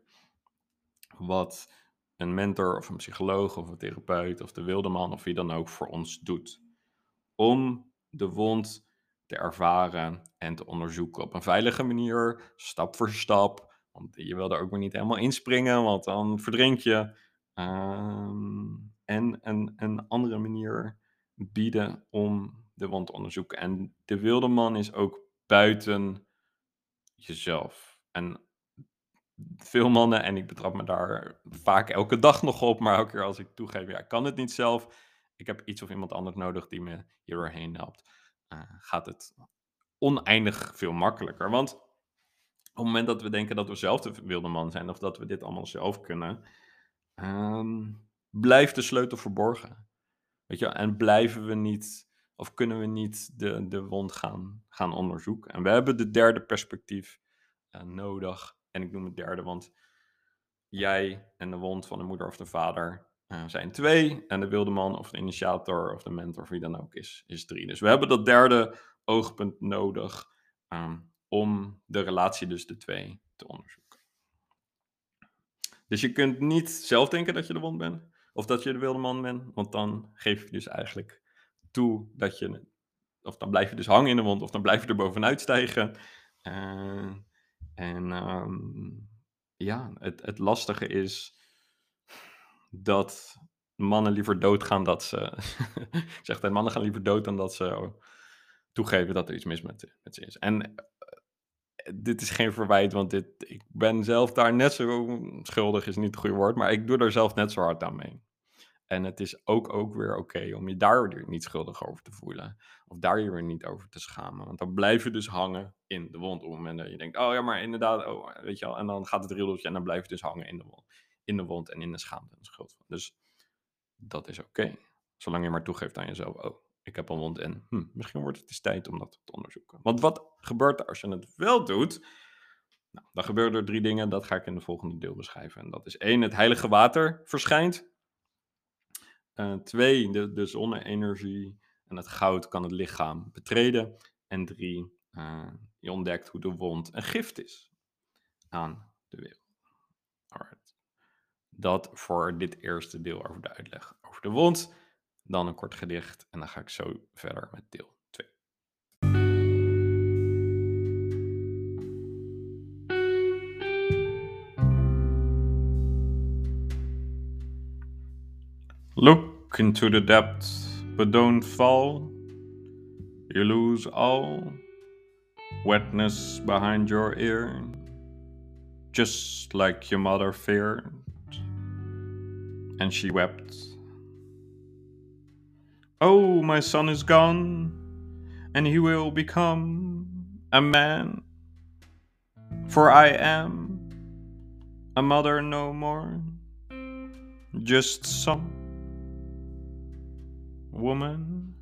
wat een mentor of een psycholoog of een therapeut of de wilde man of wie dan ook voor ons doet. Om de wond te ervaren en te onderzoeken op een veilige manier, stap voor stap. Want je wil er ook maar niet helemaal inspringen, want dan verdrink je. Ehm, en een, een andere manier bieden om de wond te onderzoeken. En de wilde man is ook buiten jezelf. En veel mannen, en ik betrap me daar vaak elke dag nog op, maar elke keer als ik toegeef, ja, ik kan het niet zelf. Ik heb iets of iemand anders nodig die me hier doorheen helpt. Uh, gaat het oneindig veel makkelijker. Want op het moment dat we denken dat we zelf de wilde man zijn, of dat we dit allemaal zelf kunnen, um, blijft de sleutel verborgen. Weet je, en blijven we niet, of kunnen we niet de, de wond gaan, gaan onderzoeken. En we hebben de derde perspectief uh, nodig. En ik noem het derde, want jij en de wond van de moeder of de vader uh, zijn twee. En de wilde man of de initiator of de mentor, of wie dan ook is, is drie. Dus we hebben dat derde oogpunt nodig um, om de relatie dus de twee te onderzoeken. Dus je kunt niet zelf denken dat je de wond bent. Of dat je de wilde man bent, want dan geef je dus eigenlijk toe dat je, of dan blijf je dus hangen in de wond, of dan blijf je er bovenuit stijgen. Uh, en um, ja, het, het lastige is dat mannen liever doodgaan dat ze, ik zeg dat mannen gaan liever dood dan dat ze toegeven dat er iets mis met, met ze is. En dit is geen verwijt, want dit, ik ben zelf daar net zo schuldig, is niet het goede woord, maar ik doe er zelf net zo hard aan mee. En het is ook, ook weer oké om je daar weer niet schuldig over te voelen. Of daar je weer niet over te schamen. Want dan blijf je dus hangen in de wond. Op het moment dat je denkt, oh ja, maar inderdaad, oh, weet je wel. En dan gaat het rildeltje en dan blijf je dus hangen in de wond. In de wond en in de schaamte en de schuld. Dus dat is oké. Zolang je maar toegeeft aan jezelf, oh, ik heb een wond en hm, misschien wordt het eens tijd om dat te onderzoeken. Want wat gebeurt er als je het wel doet? Nou, dan gebeuren er drie dingen, dat ga ik in de volgende deel beschrijven. En dat is één, het heilige water verschijnt. Uh, twee, de, de zonne-energie en het goud kan het lichaam betreden. En drie, uh, je ontdekt hoe de wond een gift is aan de wereld. Dat voor dit eerste deel over de uitleg over de wond. Dan een kort gedicht en dan ga ik zo verder met deel 2. Look into the depths, but don't fall. You lose all wetness behind your ear, just like your mother feared. And she wept Oh, my son is gone, and he will become a man. For I am a mother no more, just some woman.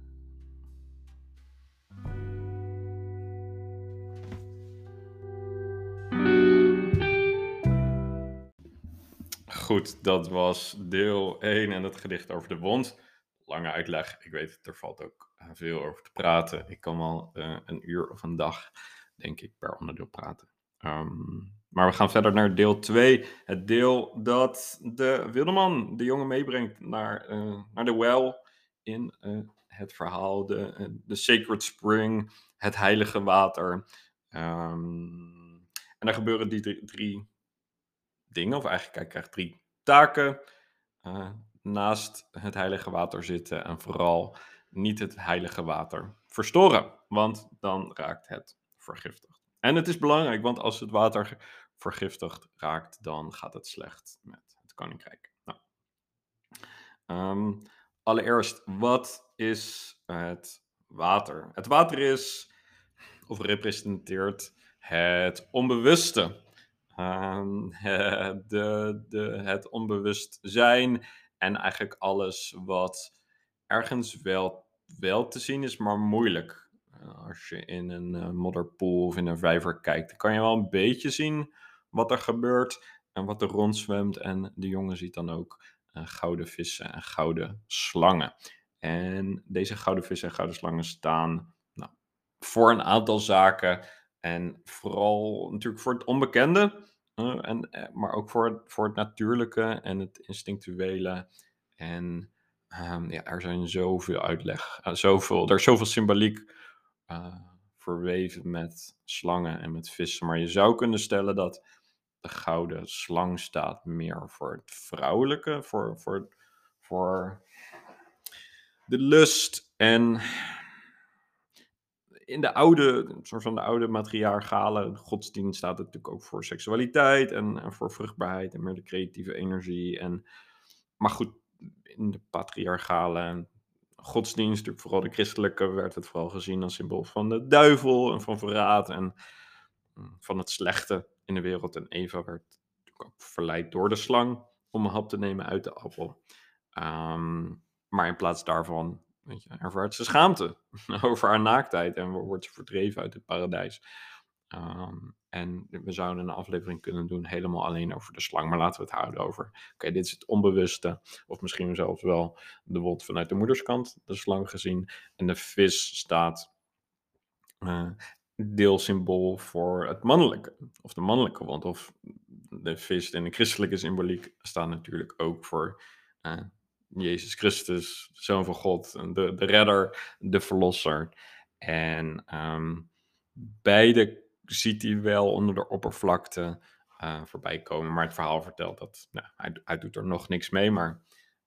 Goed, dat was deel 1 en het gedicht over de wond lange uitleg. Ik weet er valt ook eh, veel over te praten. Ik kan wel uh, een uur of een dag, denk ik, per onderdeel praten. Um, maar we gaan verder naar deel 2. Het deel dat de wildeman de jongen meebrengt naar, uh, naar de well in het verhaal, de, de Sacred Spring, het heilige water. Um, en daar gebeuren die drie, drie, dingen, of eigenlijk hij krijgt drie taken naast het heilige water zitten en vooral niet het heilige water verstoren, want dan raakt het vergiftigd. En het is belangrijk, want als het water vergiftigd raakt, dan gaat het slecht met het koninkrijk. Nou. Ehm, allereerst, wat is het water? Het water is, of representeert, het onbewuste. Um, de, de, het onbewust zijn en eigenlijk alles wat ergens wel, wel te zien is, maar moeilijk. Uh, als je in een uh, modderpoel of in een vijver kijkt, dan kan je wel een beetje zien wat er gebeurt en wat er rondzwemt. En de jongen ziet dan ook uh, gouden vissen en gouden slangen. En deze gouden vissen en gouden slangen staan nou, voor een aantal zaken. En vooral natuurlijk voor het onbekende, en, maar ook voor voor het natuurlijke en het instinctuele. En um, ja, er zijn zoveel uitleg, uh, zoveel, er is zoveel symboliek uh, verweven met slangen en met vissen. Maar je zou kunnen stellen dat de gouden slang staat meer voor het vrouwelijke, voor, voor, voor de lust en in de oude, soort van de oude matriarchale godsdienst staat het natuurlijk ook voor seksualiteit en, en voor vruchtbaarheid en meer de creatieve energie. En, maar goed, in de patriarchale godsdienst, natuurlijk vooral de christelijke, werd het vooral gezien als symbool van de duivel en van verraad en mm, van het slechte in de wereld. En Eva werd ook verleid door de slang om een hap te nemen uit de appel. Um, maar in plaats daarvan weet ervaart ze schaamte over haar naaktheid en wordt ze verdreven uit het paradijs. Um, en we zouden een aflevering kunnen doen helemaal alleen over de slang, maar laten we het houden over. Oké, dit is het onbewuste, of misschien zelfs wel de wond vanuit de moederskant, de slang gezien. En de vis staat uh, deelsymbool voor het mannelijke, of de mannelijke wond. Of de vis in de christelijke symboliek staat natuurlijk ook voor uh, Jezus Christus, Zoon van God, de, de redder, de verlosser. En um, beide ziet hij wel onder de oppervlakte uh, voorbij komen. Maar het verhaal vertelt dat nou, hij, hij, doet er nog niks mee, maar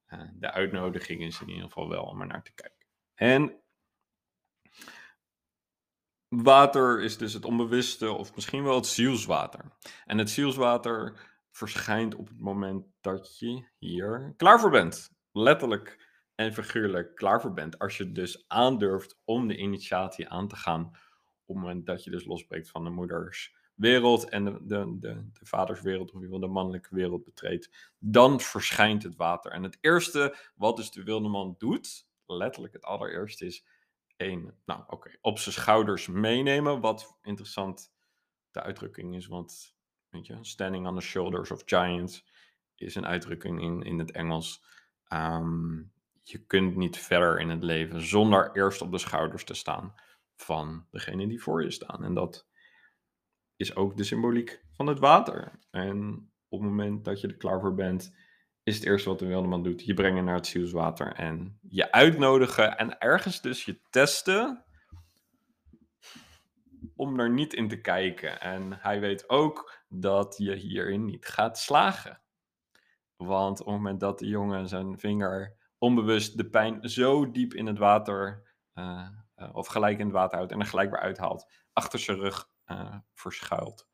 uh, de uitnodiging is in ieder geval wel om er naar te kijken. En water is dus het onbewuste of misschien wel het zielswater. En het zielswater verschijnt op het moment dat je hier klaar voor bent. Letterlijk en figuurlijk klaar voor bent. Als je dus aandurft om de initiatie aan te gaan op het moment dat je dus losbreekt van de moeders wereld en de, de, de, de vaderswereld, of je de mannelijke wereld betreedt, dan verschijnt het water. En het eerste wat dus de wilde man doet, letterlijk het allereerste is, één, nou oké, op zijn schouders meenemen, wat interessant de uitdrukking is, want weet je, standing on the shoulders of giants is een uitdrukking in, in het Engels. Um, je kunt niet verder in het leven zonder eerst op de schouders te staan van degene die voor je staan. En dat is ook de symboliek van het water. En op het moment dat je er klaar voor bent, is het eerste wat de wildeman doet, je brengen naar het zielswater en je uitnodigen en ergens dus je testen om er niet in te kijken. En hij weet ook dat je hierin niet gaat slagen. Want op het moment dat de jongen zijn vinger onbewust de pijn zo diep in het water uh, uh, of gelijk in het water houdt en er gelijk weer uithaalt, achter zijn rug uh, verschuilt.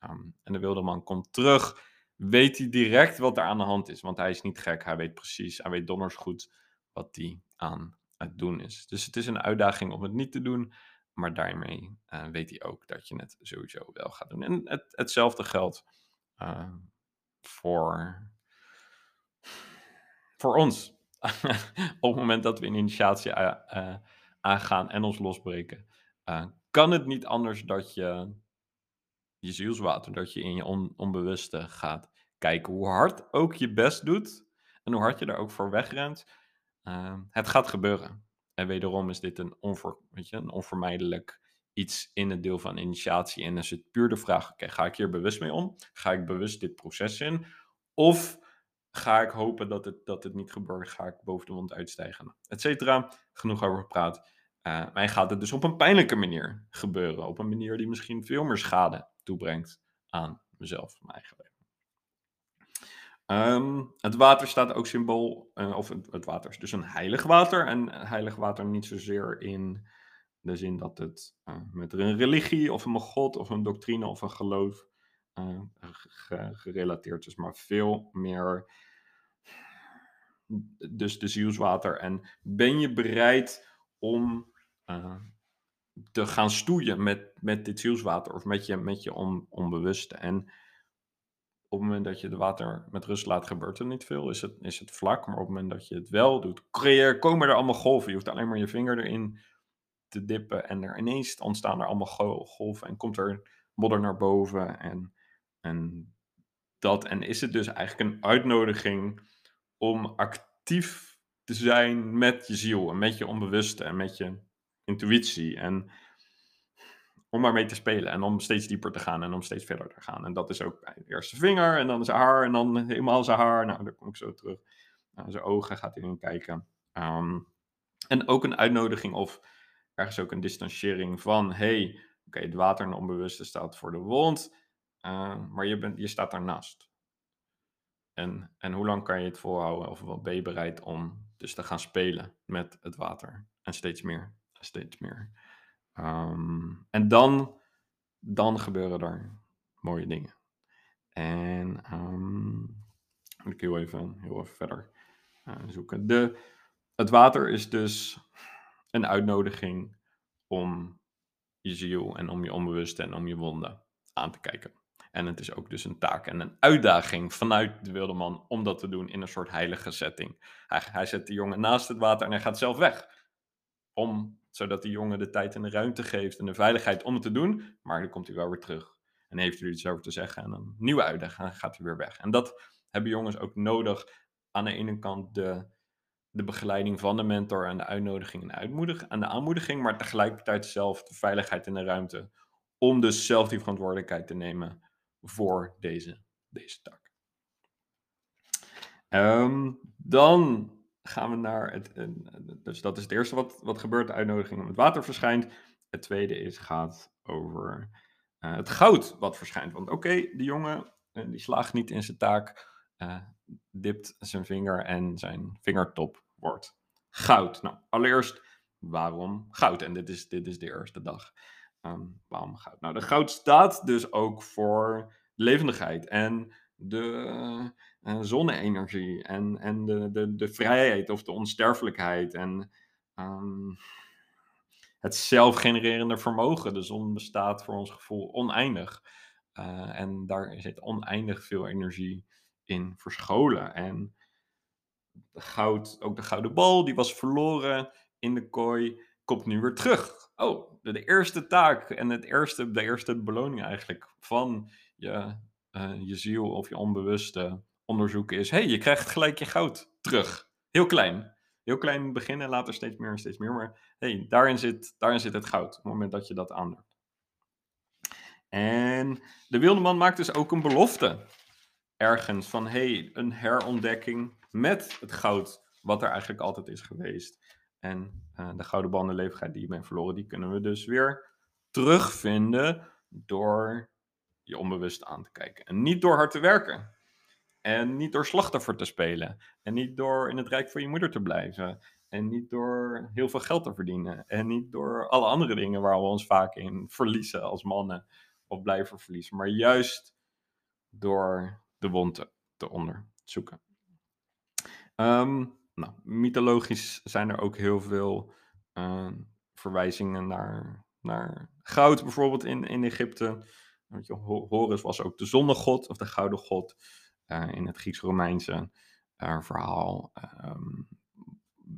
Um, en de wilde man komt terug, weet hij direct wat er aan de hand is, want hij is niet gek, hij weet precies, hij weet donders goed wat hij aan het doen is. Dus het is een uitdaging om het niet te doen, maar daarmee weet hij ook dat je het sowieso wel gaat doen. En het, hetzelfde geldt voor, voor ons. Op het moment dat we een initiatie uh, aangaan en ons losbreken, uh, kan het niet anders dat je je zielswater, dat je in je on onbewuste gaat kijken hoe hard ook je best doet en hoe hard je daar ook voor wegrent. Uh, het gaat gebeuren. En wederom is dit een, onver, weet je, een onvermijdelijk iets in het deel van initiatie. En is het puur de vraag, oké, ga ik hier bewust mee om? Ga ik bewust dit proces in? Of ga ik hopen dat het, dat het niet gebeurt? Ga ik boven de wond uitstijgen? Etcetera. Genoeg over gepraat. Uh, mij gaat het dus op een pijnlijke manier gebeuren. Op een manier die misschien veel meer schade toebrengt aan mezelf, mijn eigen leven. Ehm, het water staat ook symbool, uh, of het, water is dus een heilig water. En heilig water niet zozeer in de zin dat het uh, met een religie of een god of een doctrine of een geloof gerelateerd is, maar veel meer dus de zielswater. En ben je bereid om te gaan stoeien met, met dit zielswater of met je, met je on, onbewuste? En op het moment dat je het water met rust laat, gebeurt er niet veel. Is het, is het vlak. Maar op het moment dat je het wel doet, creëer, komen er allemaal golven. Je hoeft alleen maar je vinger erin te dippen. En er ineens ontstaan er allemaal golven. En komt er modder naar boven. En, en dat. En is het dus eigenlijk een uitnodiging om actief te zijn met je ziel. En met je onbewuste. En met je intuïtie. En om maar mee te spelen en om steeds dieper te gaan en om steeds verder te gaan. En dat is ook bij de eerste vinger en dan zijn haar en dan helemaal zijn haar. Nou, daar kom ik zo terug. Nou, zijn ogen gaat in kijken. Ehm, en ook een uitnodiging of ergens ook een distanciering van, hey, oké, het water en onbewuste staat voor de wond, uh, maar je, bent, je staat daarnaast. En, en hoe lang kan je het volhouden of wat ben je bereid om dus te gaan spelen met het water? En steeds meer, steeds meer. Ehm, en dan, dan gebeuren er mooie dingen. En um, ik heel even, heel even verder uh, zoeken. De, het water is dus een uitnodiging om je ziel en om je onbewuste en om je wonden aan te kijken. En het is ook dus een taak en een uitdaging vanuit de wilde man om dat te doen in een soort heilige setting. Hij, hij zet de jongen naast het water en hij gaat zelf weg. Om zodat die jongen de tijd en de ruimte geeft en de veiligheid om het te doen. Maar dan komt hij wel weer terug. En heeft hij iets over te zeggen. En een nieuwe uitdaging. Gaat hij weer weg. En dat hebben jongens ook nodig. Aan de ene kant de, de begeleiding van de mentor en de uitnodiging en de, en de aanmoediging. Maar tegelijkertijd zelf de veiligheid en de ruimte. Om dus zelf die verantwoordelijkheid te nemen voor deze, deze taak. Ehm, dan gaan we naar het. Dus dat is het eerste wat, wat gebeurt: de uitnodiging om het water verschijnt. Het tweede is, gaat over uh, het goud wat verschijnt. Want oké, die jongen uh, die slaagt niet in zijn taak, uh, dipt zijn vinger en zijn vingertop wordt goud. Nou, allereerst, waarom goud? En dit is, dit is de eerste dag. Um, goud? Nou, de goud staat dus ook voor levendigheid en de uh, zonne-energie en, en de, de, de vrijheid of de onsterfelijkheid en um, het zelfgenererende vermogen. De zon bestaat voor ons gevoel oneindig. Uh, en daar zit oneindig veel energie in verscholen. En goud, ook de gouden bal, die was verloren in de kooi, komt nu weer terug. Oh, de, eerste taak en het eerste, de eerste beloning eigenlijk van je uh, je ziel of je onbewuste onderzoeken is: hey, je krijgt gelijk je goud terug. Heel klein. Heel klein beginnen, later steeds meer en steeds meer. Maar hey, daarin zit, daarin zit het goud op het moment dat je dat aandoet. En de wilde man maakt dus ook een belofte ergens van hey, een herontdekking met het goud wat er eigenlijk altijd is geweest. En uh, de gouden banden leefbaarheid die je bent verloren, die kunnen we dus weer terugvinden door je onbewust aan te kijken. En niet door hard te werken. En niet door slachtoffer te spelen. En niet door in het rijk van je moeder te blijven. En niet door heel veel geld te verdienen. En niet door alle andere dingen waar we ons vaak in verliezen als mannen. Of blijven verliezen. Maar juist door de wond te, onderzoeken. Ehm, nou, mythologisch zijn er ook heel veel uh, verwijzingen naar, naar goud, bijvoorbeeld in, in Egypte. Je, Horus was ook de zonnegod of de gouden god uh, in het Grieks-Romeinse verhaal. Um,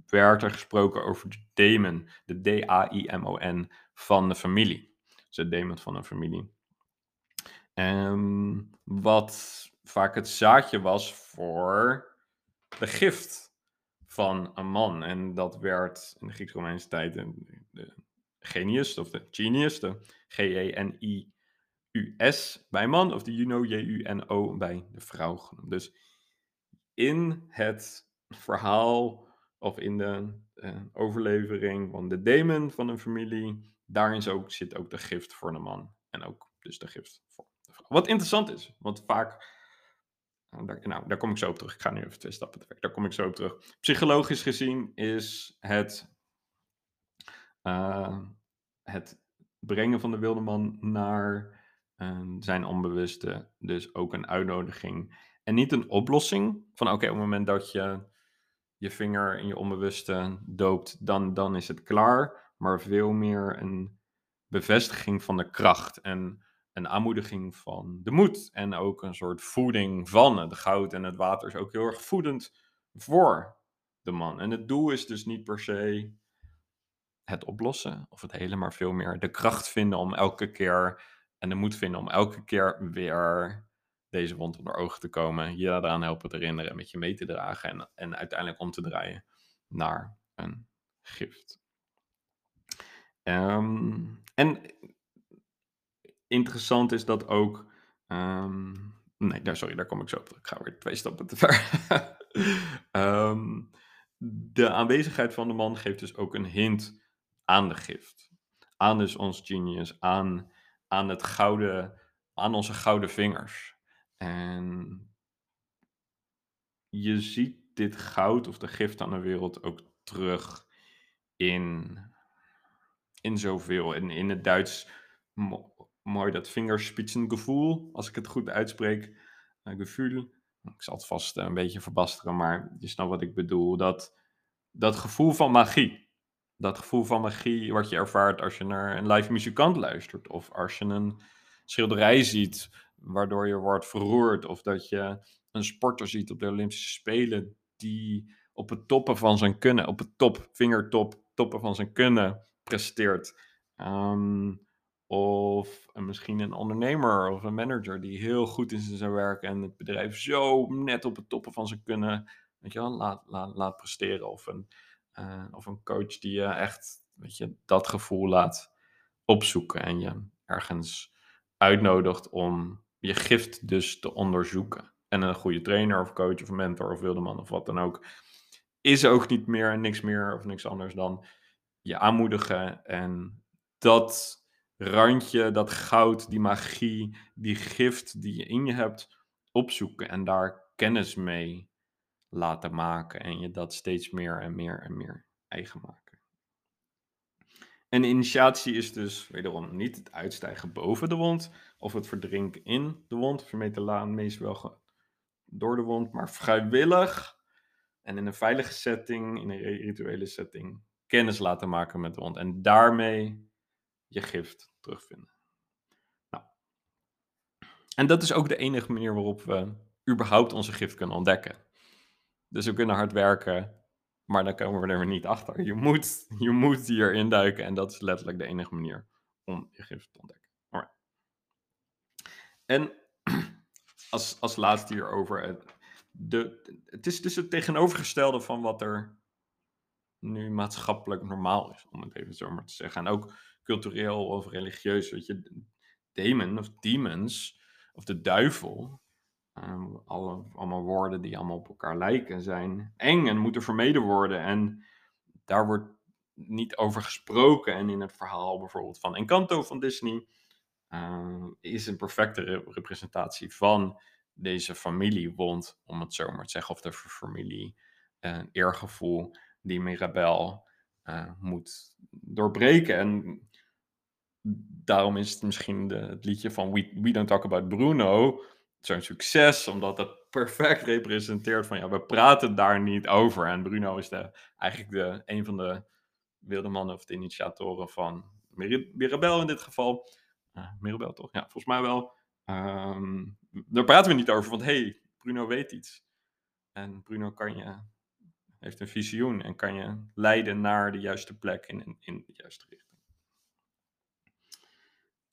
werd er gesproken over de demon, de D-A-I-M-O-N van de familie. Dus de demon van een familie. Um, wat vaak het zaadje was voor de gift van een man. En dat werd in de Grieks-Romeinse tijd de, de genius, of de genius, de G-E-N-I US bij man of de Juno J-U-N-O bij de vrouw genoemd. Dus in het verhaal of in de uh, overlevering van de demon van een familie, daarin ook, zit ook de gift voor een man en ook dus de gift voor de vrouw. Wat interessant is, want vaak daar, nou, daar kom ik zo op terug. Ik ga nu even twee stappen te ver. Daar kom ik zo op terug. Psychologisch gezien is het, uh, het brengen van de wilde man naar uh, zijn onbewuste dus ook een uitnodiging. En niet een oplossing van oké, op het moment dat je je vinger in je onbewuste doopt, dan, dan is het klaar. Maar veel meer een bevestiging van de kracht en een aanmoediging van de moed. En ook een soort voeding van het goud en het water is ook heel erg voedend voor de man. En het doel is dus niet per se het oplossen of het hele, maar veel meer de kracht vinden om elke keer en de moed vinden om elke keer weer deze wond onder ogen te komen, je eraan helpen te herinneren, met je mee te dragen en, en uiteindelijk om te draaien naar een gift. Ehm, en interessant is dat ook. Um, nee, daar, sorry, daar kom ik zo op. Ik ga weer twee stappen te ver. Ehm, de aanwezigheid van de man geeft dus ook een hint aan de gift. Aan dus ons genius, aan, aan het gouden, aan onze gouden vingers. En je ziet dit goud of de gift aan de wereld ook terug in, in zoveel. En in het Duits mooi dat vingerspitsengevoel, als ik het goed uitspreek. Uh, gevoel. Ik zal het vast een beetje verbasteren, maar je snapt wat ik bedoel. Dat, dat gevoel van magie. Dat gevoel van magie wat je ervaart als je naar een live muzikant luistert. Of als je een schilderij ziet waardoor je wordt verroerd. Of dat je een sporter ziet op de Olympische Spelen die op het toppen van zijn kunnen, op het top, vingertop, toppen van zijn kunnen presteert. Ehm, of misschien een ondernemer of een manager die heel goed is in zijn werk en het bedrijf zo net op het toppen van zijn kunnen weet je wel, laat, laat, laat presteren. Of een, uh, of een coach die je echt weet je, dat gevoel laat opzoeken en je ergens uitnodigt om je gift dus te onderzoeken. En een goede trainer of coach of mentor of wilde man of wat dan ook, is ook niet meer en niks meer of niks anders dan je aanmoedigen en dat randje, dat goud, die magie, die gift die je in je hebt, opzoeken en daar kennis mee laten maken en je dat steeds meer en meer en meer eigen maken. En initiatie is dus wederom niet het uitstijgen boven de wond of het verdrinken in de wond, of je laan meestal wel door de wond, maar vrijwillig en in een veilige setting, in een rituele setting, kennis laten maken met de wond en daarmee je gift terugvinden. Nou. En dat is ook de enige manier waarop we überhaupt onze gift kunnen ontdekken. Dus we kunnen hard werken, maar dan komen we er niet achter. Je moet, je moet hier induiken en dat is letterlijk de enige manier om je gift te ontdekken. En als, als laatste hierover, het, de, het is dus het tegenovergestelde van wat er nu maatschappelijk normaal is, om het even zo maar te zeggen. En ook cultureel of religieus. Weet je, demon of demons, of de duivel, um, alle, allemaal woorden die allemaal op elkaar lijken, zijn eng en moeten vermeden worden. En daar wordt niet over gesproken. En in het verhaal bijvoorbeeld van Encanto van Disney uh, is een perfecte representatie van deze familiewond, om het zo maar te zeggen, of de familie, uh, eergevoel die Mirabel uh, moet doorbreken. En daarom is het misschien de, het liedje van We, Don't Talk About Bruno zo'n succes, omdat dat perfect representeert van ja, we praten daar niet over. En Bruno is de, eigenlijk de, een van de wilde mannen of de initiatoren van Mirabel in dit geval. Uh, Mirabel toch? Ja, volgens mij wel. Um, daar praten we niet over, want hey, Bruno weet iets. En Bruno kan je, heeft een visioen en kan je leiden naar de juiste plek in, in, in de juiste richting.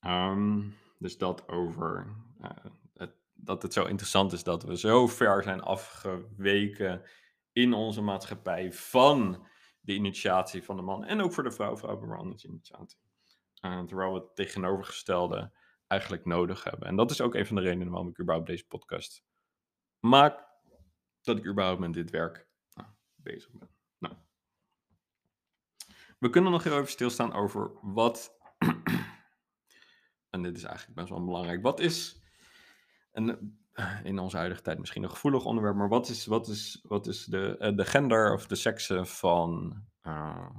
Um, dus dat over uh, het, dat het zo interessant is dat we zo ver zijn afgeweken in onze maatschappij van de initiatie van de man en ook voor de vrouw, vrouw Brandage initiatie. Uh, terwijl we het tegenovergestelde eigenlijk nodig hebben. En dat is ook een van de redenen waarom ik überhaupt deze podcast maak. Dat ik überhaupt met dit werk nou, bezig ben. Nou. We kunnen nog heel even stilstaan over wat en dit is eigenlijk best wel belangrijk. Wat is een in onze huidige tijd misschien een gevoelig onderwerp, maar wat is, wat is, wat is de, eh, de gender of de seksen van, uh,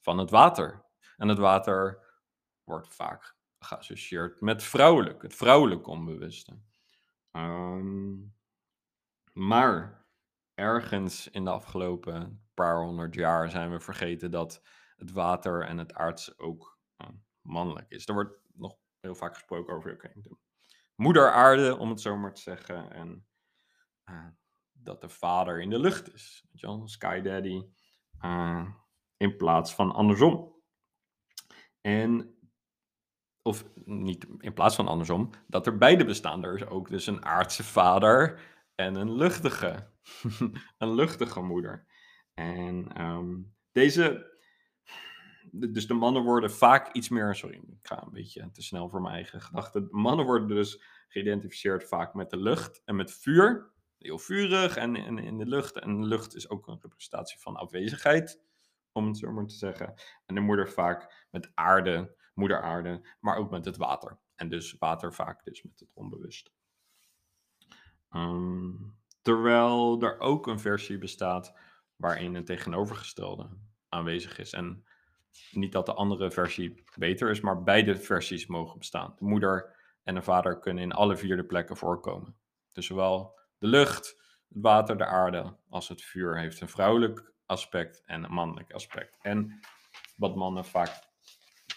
van het water? En het water wordt vaak geassocieerd met vrouwelijk, het vrouwelijk onbewuste. Um, maar ergens in de afgelopen paar honderd jaar zijn we vergeten dat het water en het aardse ook mannelijk is. Er wordt heel vaak gesproken over de moeder aarde, om het zo maar te zeggen. En uh, dat de vader in de lucht is. Wel? Sky Daddy. Uh, in plaats van andersom. En, of niet in plaats van andersom, dat er beide bestaan. Er is ook dus een aardse vader en een luchtige, een luchtige moeder. En um, deze dus de mannen worden vaak iets meer, sorry, ik ga een beetje te snel voor mijn eigen gedachten. Mannen worden dus geïdentificeerd vaak met de lucht en met vuur. Heel vurig en, in de lucht. En de lucht is ook een representatie van afwezigheid, om het zo maar te zeggen. En de moeder vaak met aarde, moeder aarde, maar ook met het water. En dus water vaak dus met het onbewust. Um, terwijl er ook een versie bestaat waarin een tegenovergestelde aanwezig is. En niet dat de andere versie beter is, maar beide versies mogen bestaan. De moeder en de vader kunnen in alle vier de plekken voorkomen. Dus zowel de lucht, het water, de aarde als het vuur heeft een vrouwelijk aspect en een mannelijk aspect. En wat mannen vaak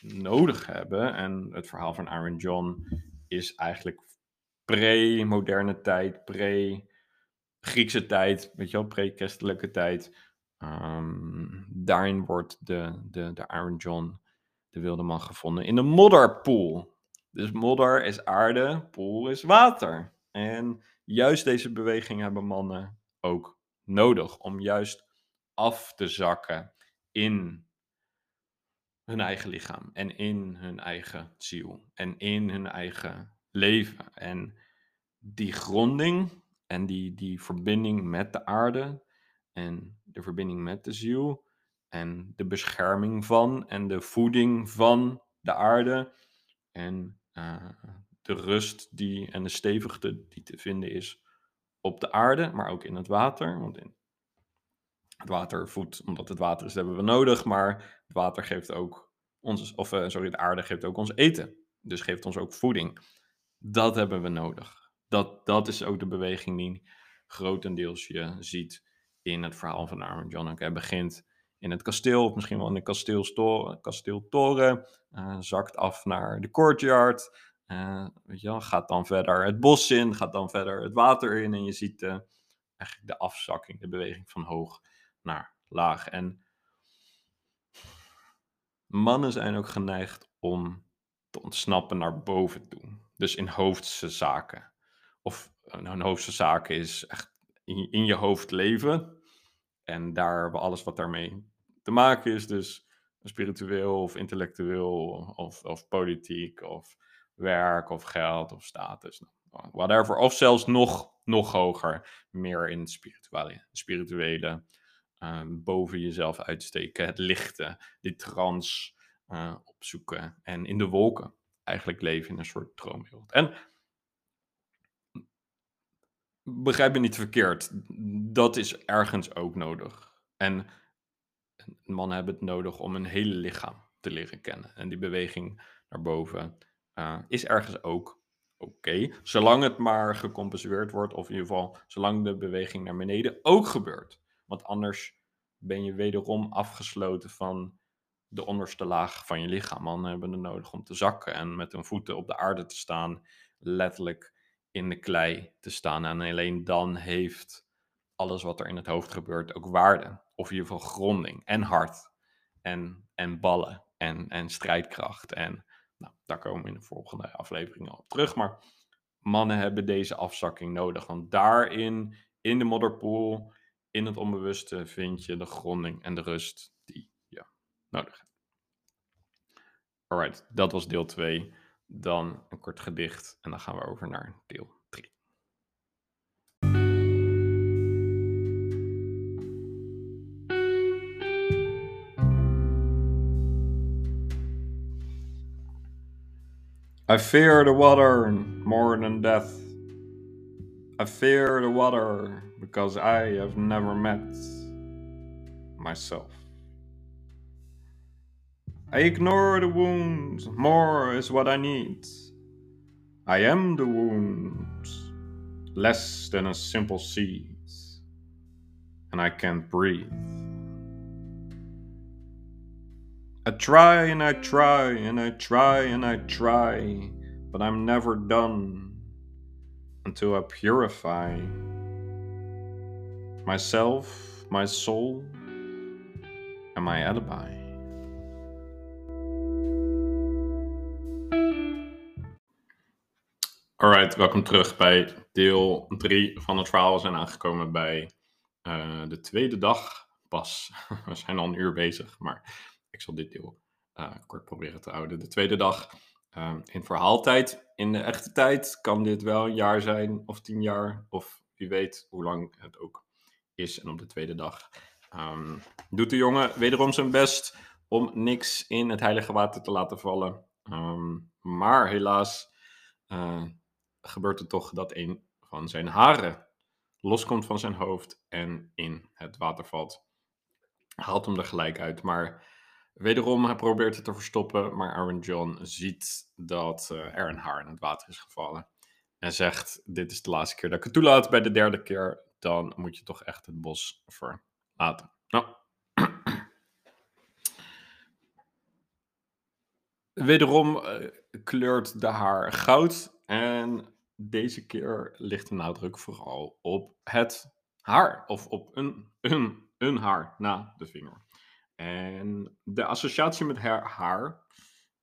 nodig hebben, en het verhaal van Aaron John is eigenlijk pre-moderne tijd, pre-Griekse tijd, weet je wel, pre-christelijke tijd, Um, daarin wordt de, de, de Iron John, de wilde man, gevonden in de modderpool. Dus modder is aarde, pool is water. En juist deze beweging hebben mannen ook nodig om juist af te zakken in hun eigen lichaam en in hun eigen ziel en in hun eigen leven. En die gronding en die, die verbinding met de aarde en de verbinding met de ziel en de bescherming van en de voeding van de aarde en uh, de rust die en de stevigte die te vinden is op de aarde, maar ook in het water. Want in het water voedt, omdat het water is, hebben we nodig, maar het water geeft ook ons, of uh, sorry, de aarde geeft ook ons eten. Dus geeft ons ook voeding. Dat hebben we nodig. Dat, dat is ook de beweging die grotendeels je ziet in het verhaal van Armin John. Hij begint in het kasteel, of misschien wel in de kasteeltoren, uh, zakt af naar de courtyard, uh, weet je gaat dan verder het bos in, gaat dan verder het water in en je ziet uh, eigenlijk de afzakking, de beweging van hoog naar laag. En mannen zijn ook geneigd om te ontsnappen naar boven toe. Dus in hoofdse zaken. Of een hoofdse zaken is echt in je hoofd leven. En daar alles wat daarmee te maken is, dus spiritueel of intellectueel of, of politiek of werk of geld of status. Nou, whatever. Of zelfs nog, nog hoger, meer in het spirituele, spirituele um, boven jezelf uitsteken, het lichte, die trans uh, opzoeken en in de wolken eigenlijk leven in een soort droomwereld. En begrijp me niet verkeerd, dat is ergens ook nodig. En mannen hebben het nodig om een hele lichaam te leren kennen. En die beweging naar boven uh, is ergens ook oké. Zolang het maar gecompenseerd wordt, of in ieder geval zolang de beweging naar beneden ook gebeurt. Want anders ben je wederom afgesloten van de onderste laag van je lichaam. Mannen hebben het nodig om te zakken en met hun voeten op de aarde te staan. Letterlijk in de klei te staan. En alleen dan heeft alles wat er in het hoofd gebeurt ook waarde. Of in ieder geval gronding en hart en, en ballen en, en strijdkracht. En nou, daar komen we in de volgende afleveringen op terug. Maar mannen hebben deze afzakking nodig. Want daarin, in de modderpool, in het onbewuste, vind je de gronding en de rust die je nodig hebt. Alright, dat was deel 2 dan een kort gedicht en dan gaan we over naar deel 3. I fear the water more than death. I fear the water because I have never met myself. I ignore the wounds, more is what I need. I am the wounds, less than a simple seed, and I can't breathe. I try and I try and I try and I try, but I'm never done until I purify myself, my soul, and my alibi. Alright, welkom terug bij deel 3 van het verhaal. We zijn aangekomen bij uh, de tweede dag pas. We zijn al een uur bezig, maar ik zal dit deel uh, kort proberen te houden. De tweede dag uh, in verhaaltijd. In de echte tijd kan dit wel een jaar zijn, of tien jaar, of wie weet hoe lang het ook is. En op de tweede dag um, doet de jongen wederom zijn best om niks in het heilige water te laten vallen. Um, maar helaas uh, gebeurt er toch dat een van zijn haren loskomt van zijn hoofd en in het water valt. Haalt hem er gelijk uit, maar wederom probeert het te verstoppen, maar Aaron John ziet dat uh, er een haar in het water is gevallen. En zegt, dit is de laatste keer dat ik het toelaat, bij de derde keer dan moet je toch echt het bos verlaten. Nou. Wederom uh, kleurt de haar goud en deze keer ligt de nadruk vooral op het haar. Of op een, een, een haar na de vinger. En de associatie met haar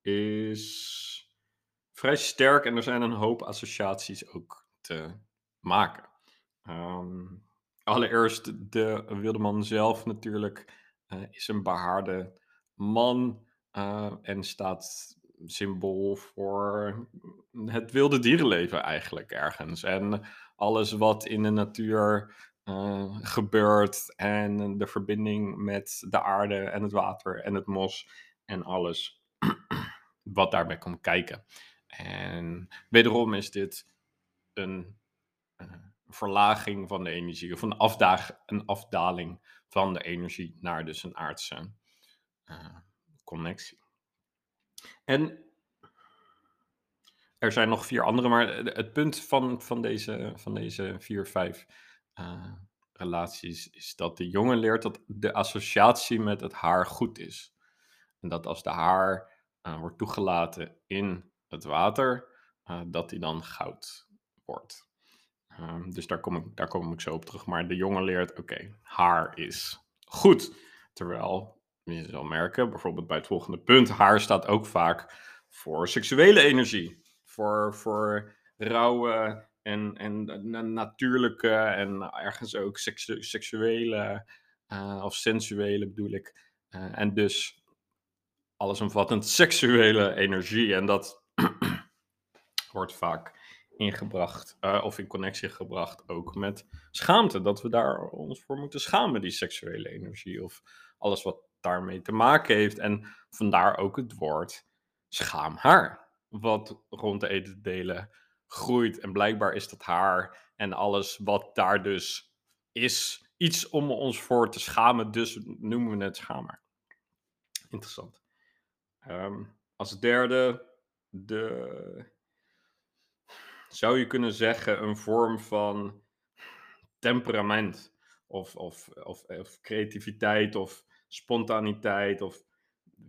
is vrij sterk en er zijn een hoop associaties ook te maken. Um, allereerst de wilde man zelf natuurlijk uh, is een behaarde man uh, en staat symbool voor het wilde dierenleven eigenlijk ergens. En alles wat in de natuur uh, gebeurt en de verbinding met de aarde en het water en het mos en alles wat daarbij komt kijken. En wederom is dit een uh, verlaging van de energie of een, afdaag, een afdaling van de energie naar dus een aardse uh, connectie. En er zijn nog vier andere, maar het punt van, van, deze, van deze vier, vijf uh, relaties is dat de jongen leert dat de associatie met het haar goed is. En dat als de haar uh, wordt toegelaten in het water, uh, dat die dan goud wordt. Ehm, dus daar kom, ik, daar kom ik zo op terug. Maar de jongen leert, oké, haar is goed. Terwijl je zal merken, bijvoorbeeld bij het volgende punt, haar staat ook vaak voor seksuele energie. Voor, voor rauwe en, en natuurlijke en ergens ook seksu seksuele uh, of sensuele bedoel ik. Uh, en dus allesomvattend seksuele energie. En dat wordt vaak ingebracht uh, of in connectie gebracht ook met schaamte. Dat we daar ons voor moeten schamen, die seksuele energie. Of alles wat daarmee te maken heeft. En vandaar ook het woord schaamhaar. Wat rond de edendelen groeit. En blijkbaar is dat haar en alles wat daar dus is, iets om ons voor te schamen. Dus noemen we het schaamhaar. Interessant. Um, als derde, de, zou je kunnen zeggen, een vorm van temperament. Of, of, of, of creativiteit of spontaniteit. Of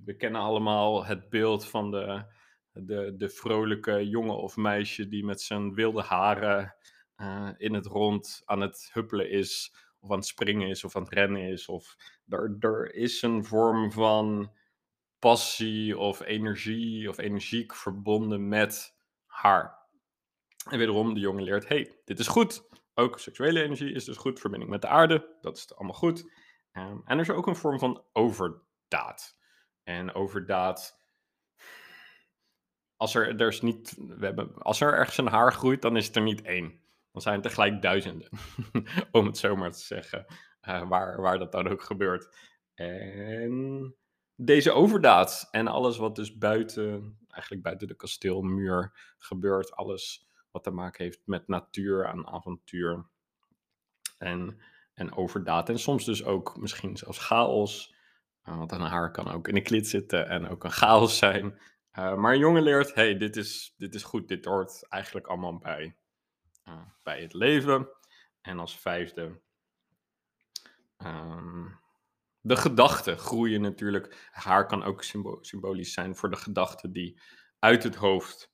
we kennen allemaal het beeld van de, de, de vrolijke jongen of meisje die met zijn wilde haren uh, in het rond aan het huppelen is. Of aan het springen is of aan het rennen is. Of er, er is een vorm van passie of energie of energiek verbonden met haar. En wederom, de jongen leert, hey, dit is goed. Ook seksuele energie is dus goed. Verbinding met de aarde, dat is allemaal goed. Um, en er is ook een vorm van overdaad. En overdaad. Als er, er is niet, we hebben, als er ergens een haar groeit, dan is het er niet één. Dan zijn het tegelijk duizenden. om het zo maar te zeggen. Uh, waar, waar dat dan ook gebeurt. En deze overdaad en alles wat dus buiten, eigenlijk buiten de kasteelmuur gebeurt, alles wat te maken heeft met natuur en avontuur. En, en overdaad. En soms dus ook misschien zelfs chaos. Uh, want een haar kan ook in de klit zitten en ook een chaos zijn. Uh, maar een jongen leert, hey, dit is, dit is goed, dit hoort eigenlijk allemaal bij, uh, bij het leven. En als vijfde, um, de gedachten groeien natuurlijk. Haar kan ook symbo symbolisch zijn voor de gedachte die uit het hoofd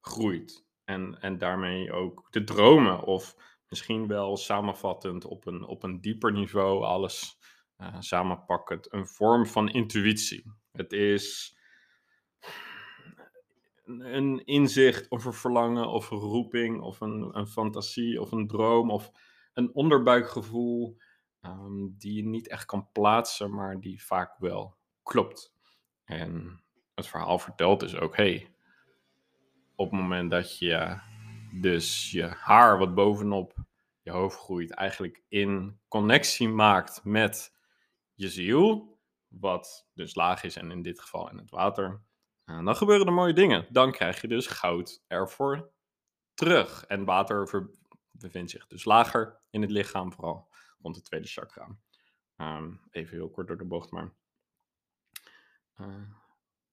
groeit. En, en daarmee ook de dromen, of misschien wel samenvattend op een, op een dieper niveau, alles uh, samenpakkend, een vorm van intuïtie. Het is een inzicht of een verlangen of een roeping of een, een fantasie of een droom of een onderbuikgevoel um, die je niet echt kan plaatsen, maar die vaak wel klopt. En het verhaal vertelt dus ook, hey, op het moment dat je dus je haar wat bovenop je hoofd groeit, eigenlijk in connectie maakt met je ziel, wat dus laag is en in dit geval in het water, en dan gebeuren er mooie dingen. Dan krijg je dus goud ervoor terug. En water bevindt zich dus lager in het lichaam, vooral rond het tweede chakra. Um, even heel kort door de bocht, maar. Uh,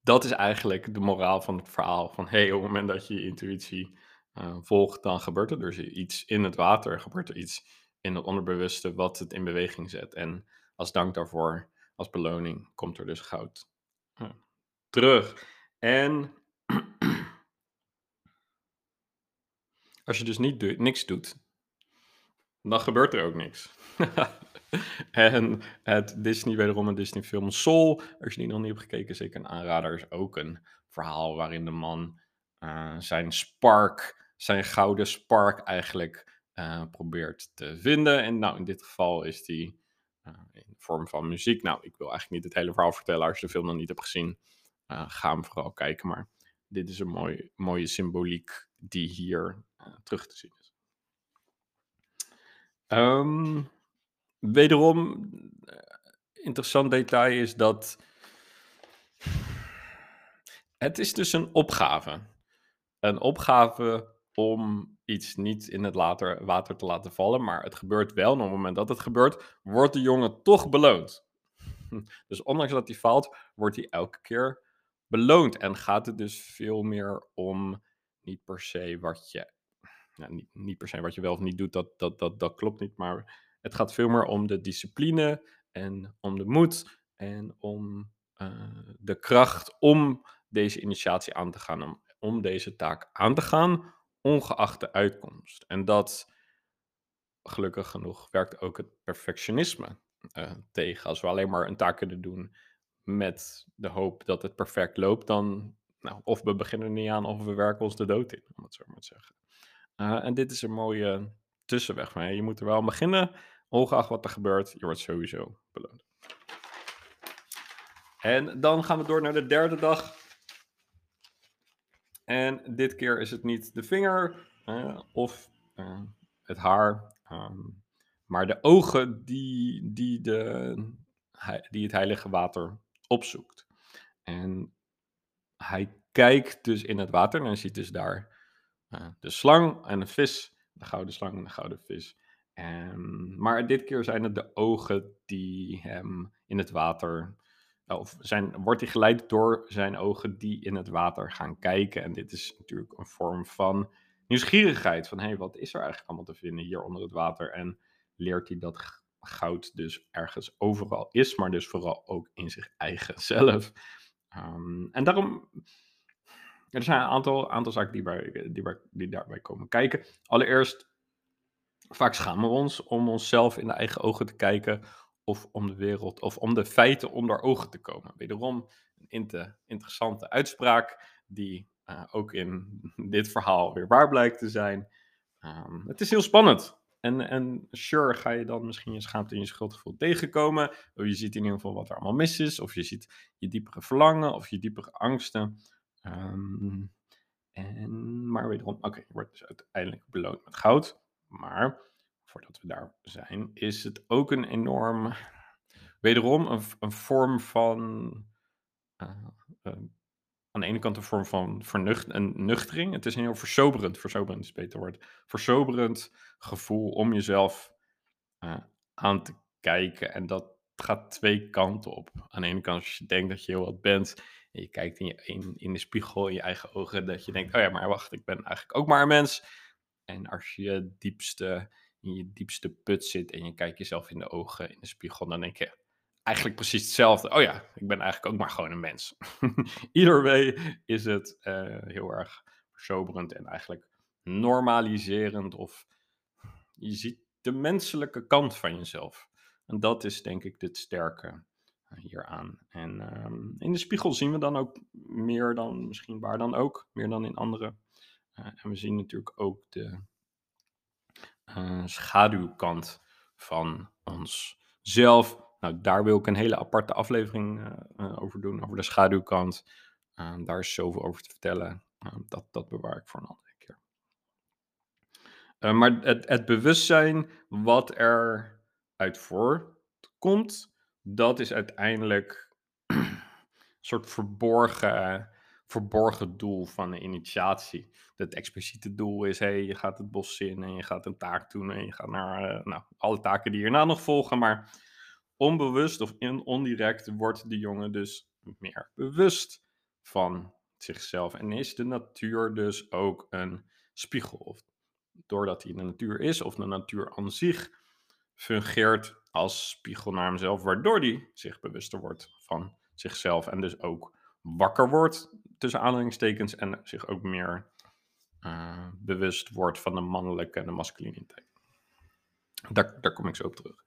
dat is eigenlijk de moraal van het verhaal. Van hey, op het moment dat je je intuïtie uh, volgt, dan gebeurt er dus iets in het water, gebeurt er iets in het onderbewuste wat het in beweging zet. En als dank daarvoor, als beloning, komt er dus goud uh, terug. En als je dus niet do niks doet, dan gebeurt er ook niks. en het Disney, wederom een Disney film Soul, als je die nog niet hebt gekeken, zeker een aanrader, is ook een verhaal waarin de man uh, zijn spark, zijn gouden spark eigenlijk uh, probeert te vinden. En nou, in dit geval is die uh, in de vorm van muziek. Nou, ik wil eigenlijk niet het hele verhaal vertellen als je de film nog niet hebt gezien. ga hem vooral kijken, maar dit is een mooi, mooie symboliek die hier terug te zien is. Um, wederom, interessant detail is dat het is dus een opgave. Een opgave om iets niet in het water te laten vallen, maar het gebeurt wel. En op het moment dat het gebeurt, wordt de jongen toch beloond. Dus ondanks dat hij valt, wordt hij elke keer beloond. En gaat het dus veel meer om niet per se wat je nou, niet, niet, per se wat je wel of niet doet, dat, dat, dat, dat klopt niet. Maar het gaat veel meer om de discipline en om de moed en om uh, de kracht om deze initiatie aan te gaan, om, om deze taak aan te gaan, ongeacht de uitkomst. En dat, gelukkig genoeg, werkt ook het perfectionisme uh, tegen. Als we alleen maar een taak kunnen doen met de hoop dat het perfect loopt, dan nou, of we beginnen er niet aan of we werken ons de dood in, om het zo maar te zeggen. Uh, en dit is een mooie tussenweg. Maar je moet er wel beginnen, ongeacht wat er gebeurt, je wordt sowieso beloond. En dan gaan we door naar de derde dag. En dit keer is het niet de vinger uh, of uh, het haar, um, maar de ogen die, die, de, die het heilige water opzoekt. En hij kijkt dus in het water en hij ziet dus daar uh, de slang en de vis, de gouden slang en de gouden vis. Um, maar dit keer zijn het de ogen die hem in het water, of zijn, wordt hij geleid door zijn ogen die in het water gaan kijken. En dit is natuurlijk een vorm van nieuwsgierigheid. Van hé, hey, wat is er eigenlijk allemaal te vinden hier onder het water? En leert hij dat goud dus ergens overal is, maar dus vooral ook in zich eigen zelf. Um, en daarom er zijn een aantal, aantal zaken die, bij, die, bij, die daarbij komen kijken. Allereerst, vaak schamen we ons om onszelf in de eigen ogen te kijken of om de wereld of om de feiten onder ogen te komen. Wederom een inter, interessante uitspraak die uh, ook in dit verhaal weer waar blijkt te zijn. Um, het is heel spannend. En, en sure ga je dan misschien je schaamte en je schuldgevoel tegenkomen. Of je ziet in ieder geval wat er allemaal mis is. Of je ziet je diepere verlangen of je diepere angsten. Um, en, maar wederom, oké, je wordt dus uiteindelijk beloond met goud. Maar voordat we daar zijn, is het ook een enorm, wederom een, vorm van uh, uh, aan de ene kant een vorm van vernucht, een nuchtering. Het is een heel versoberend, versoberend is beter woord, versoberend gevoel om jezelf uh, aan te kijken. En dat gaat twee kanten op. Aan de ene kant, als je denkt dat je heel wat bent, en je kijkt in, je, in de spiegel, in je eigen ogen, dat je denkt, oh ja, maar wacht, ik ben eigenlijk ook maar een mens. En als je diepste, in je diepste put zit en je kijkt jezelf in de ogen, in de spiegel, dan denk je eigenlijk precies hetzelfde. Oh ja, ik ben eigenlijk ook maar gewoon een mens. Ieder way is het uh, heel erg versoberend en eigenlijk normaliserend of je ziet de menselijke kant van jezelf. En dat is denk ik het sterke eh, hieraan. En um, in de spiegel zien we dan ook meer dan, misschien waar dan ook, meer dan in andere. Uh, en we zien natuurlijk ook de uh, schaduwkant van onszelf. Nou, daar wil ik een hele aparte aflevering over doen, over de schaduwkant. Daar is zoveel over te vertellen. Ehm, dat, dat bewaar ik voor een andere keer. maar het, het bewustzijn wat er uit voortkomt, dat is uiteindelijk een soort verborgen, verborgen doel van de initiatie. Het expliciete doel is, hey, je gaat het bos in en je gaat een taak doen en je gaat naar uh, nou, alle taken die hierna nog volgen. Maar onbewust of in, ondirect wordt de jongen dus meer bewust van zichzelf. En is de natuur dus ook een spiegel. Doordat hij in de natuur is, of de natuur aan zich fungeert als spiegel naar hemzelf, waardoor hij zich bewuster wordt van zichzelf en dus ook wakker wordt, tussen aanhalingstekens, en zich ook meer uh, bewust wordt van de mannelijke en de masculiniteit. Daar, daar kom ik zo op terug.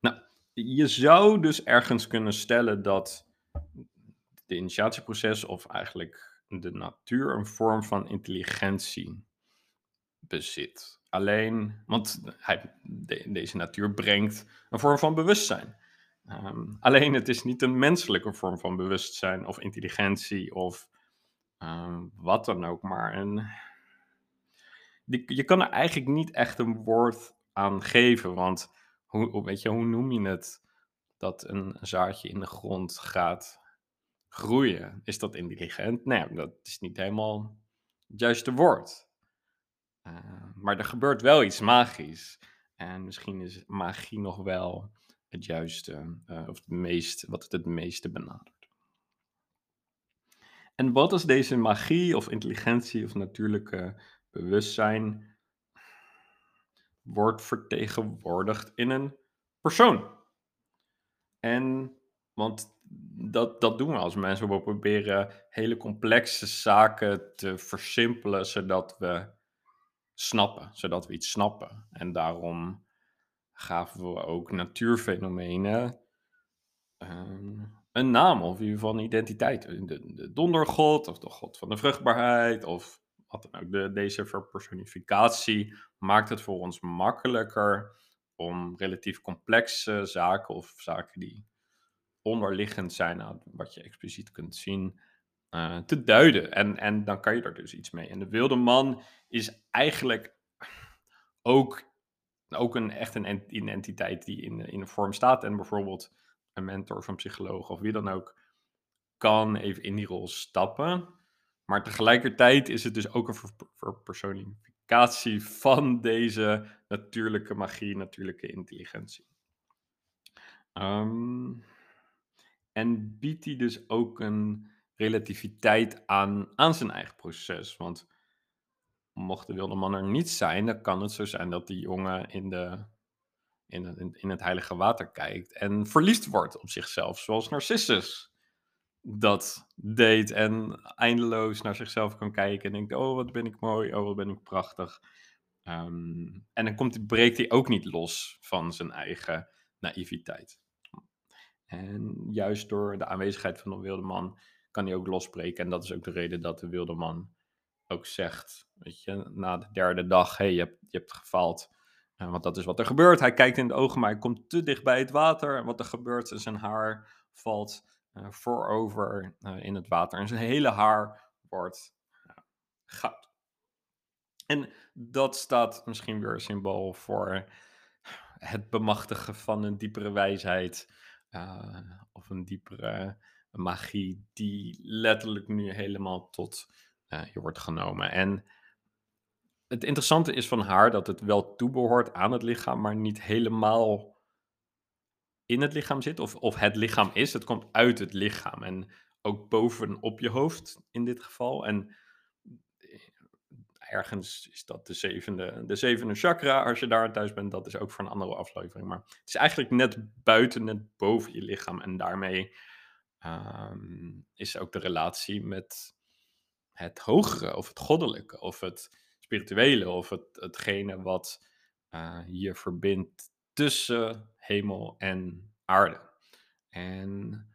Nou, je zou dus ergens kunnen stellen dat de initiatieproces of eigenlijk de natuur een vorm van intelligentie bezit. Alleen, want hij, deze natuur brengt een vorm van bewustzijn. Um, alleen het is niet een menselijke vorm van bewustzijn of intelligentie of um, wat dan ook, maar je kan er eigenlijk niet echt een woord aan geven, want hoe, weet je, hoe noem je het dat een zaadje in de grond gaat groeien? Is dat intelligent? Nee, dat is niet helemaal het juiste woord. Uh, maar er gebeurt wel iets magisch. En misschien is magie nog wel het juiste, uh, of het meest, wat het het meeste benadert. En wat als deze magie of intelligentie of natuurlijke bewustzijn wordt vertegenwoordigd in een persoon? En, want dat, dat doen we als mensen. We proberen hele complexe zaken te versimpelen, zodat we snappen, zodat we iets snappen. En daarom gaven we ook natuurfenomenen um, een naam of in ieder geval een identiteit. De, de, dondergod of de god van de vruchtbaarheid of wat dan ook. De, deze verpersonificatie maakt het voor ons makkelijker om relatief complexe zaken of zaken die onderliggend zijn aan wat je expliciet kunt zien, uh, te duiden. En, en dan kan je er dus iets mee. En de wilde man is eigenlijk ook, ook een, echt een identiteit die in, in een vorm staat. En bijvoorbeeld een mentor of een psycholoog of wie dan ook kan even in die rol stappen. Maar tegelijkertijd is het dus ook een verpersonificatie van deze natuurlijke magie, natuurlijke intelligentie. Um, en biedt hij dus ook een relativiteit aan, aan zijn eigen proces. Want mocht de wilde man er niet zijn, dan kan het zo zijn dat die jongen in, de, in, in het heilige water kijkt en verliefd wordt op zichzelf, zoals Narcissus dat deed en eindeloos naar zichzelf kan kijken en denkt, oh wat ben ik mooi, oh wat ben ik prachtig. Ehm, en dan komt, breekt hij ook niet los van zijn eigen naïviteit. En juist door de aanwezigheid van de wilde man kan hij ook losbreken. En dat is ook de reden dat de wilde man ook zegt, weet je, na de derde dag, hey, je, hebt, je hebt gefaald. Uh, want dat is wat er gebeurt. Hij kijkt in de ogen, maar hij komt te dicht bij het water. En wat er gebeurt, is zijn haar valt uh, voorover uh, in het water. En zijn hele haar wordt goud. En dat staat misschien weer symbool voor het bemachtigen van een diepere wijsheid. of een diepere magie die letterlijk nu helemaal tot je wordt genomen. En het interessante is van haar dat het wel toebehoort aan het lichaam, maar niet helemaal in het lichaam zit. Of, of het lichaam is, het komt uit het lichaam. En ook bovenop je hoofd in dit geval. En eh, ergens is dat de zevende, de zevende chakra. Als je daar thuis bent, dat is ook voor een andere aflevering. Maar het is eigenlijk net buiten, net boven je lichaam. En daarmee ehm, is ook de relatie met het hogere of het goddelijke of het spirituele of het, hetgene wat uh, je verbindt tussen hemel en aarde. En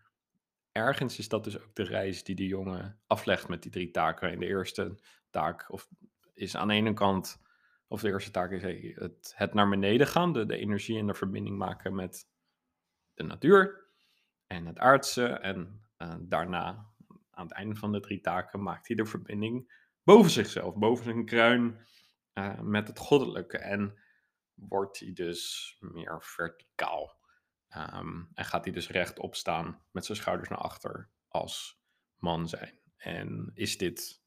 ergens is dat dus ook de reis die de jongen aflegt met die drie taken. En de eerste taak of, is aan de ene kant, of de eerste taak is het, het naar beneden gaan, de, de energie en de verbinding maken met de natuur en het aardse. En uh, daarna, aan het einde van de drie taken, maakt hij de verbinding boven zichzelf, boven zijn kruin uh, met het goddelijke. En wordt hij dus meer verticaal. Um, en gaat hij dus rechtop staan met zijn schouders naar achter als man zijn. En is dit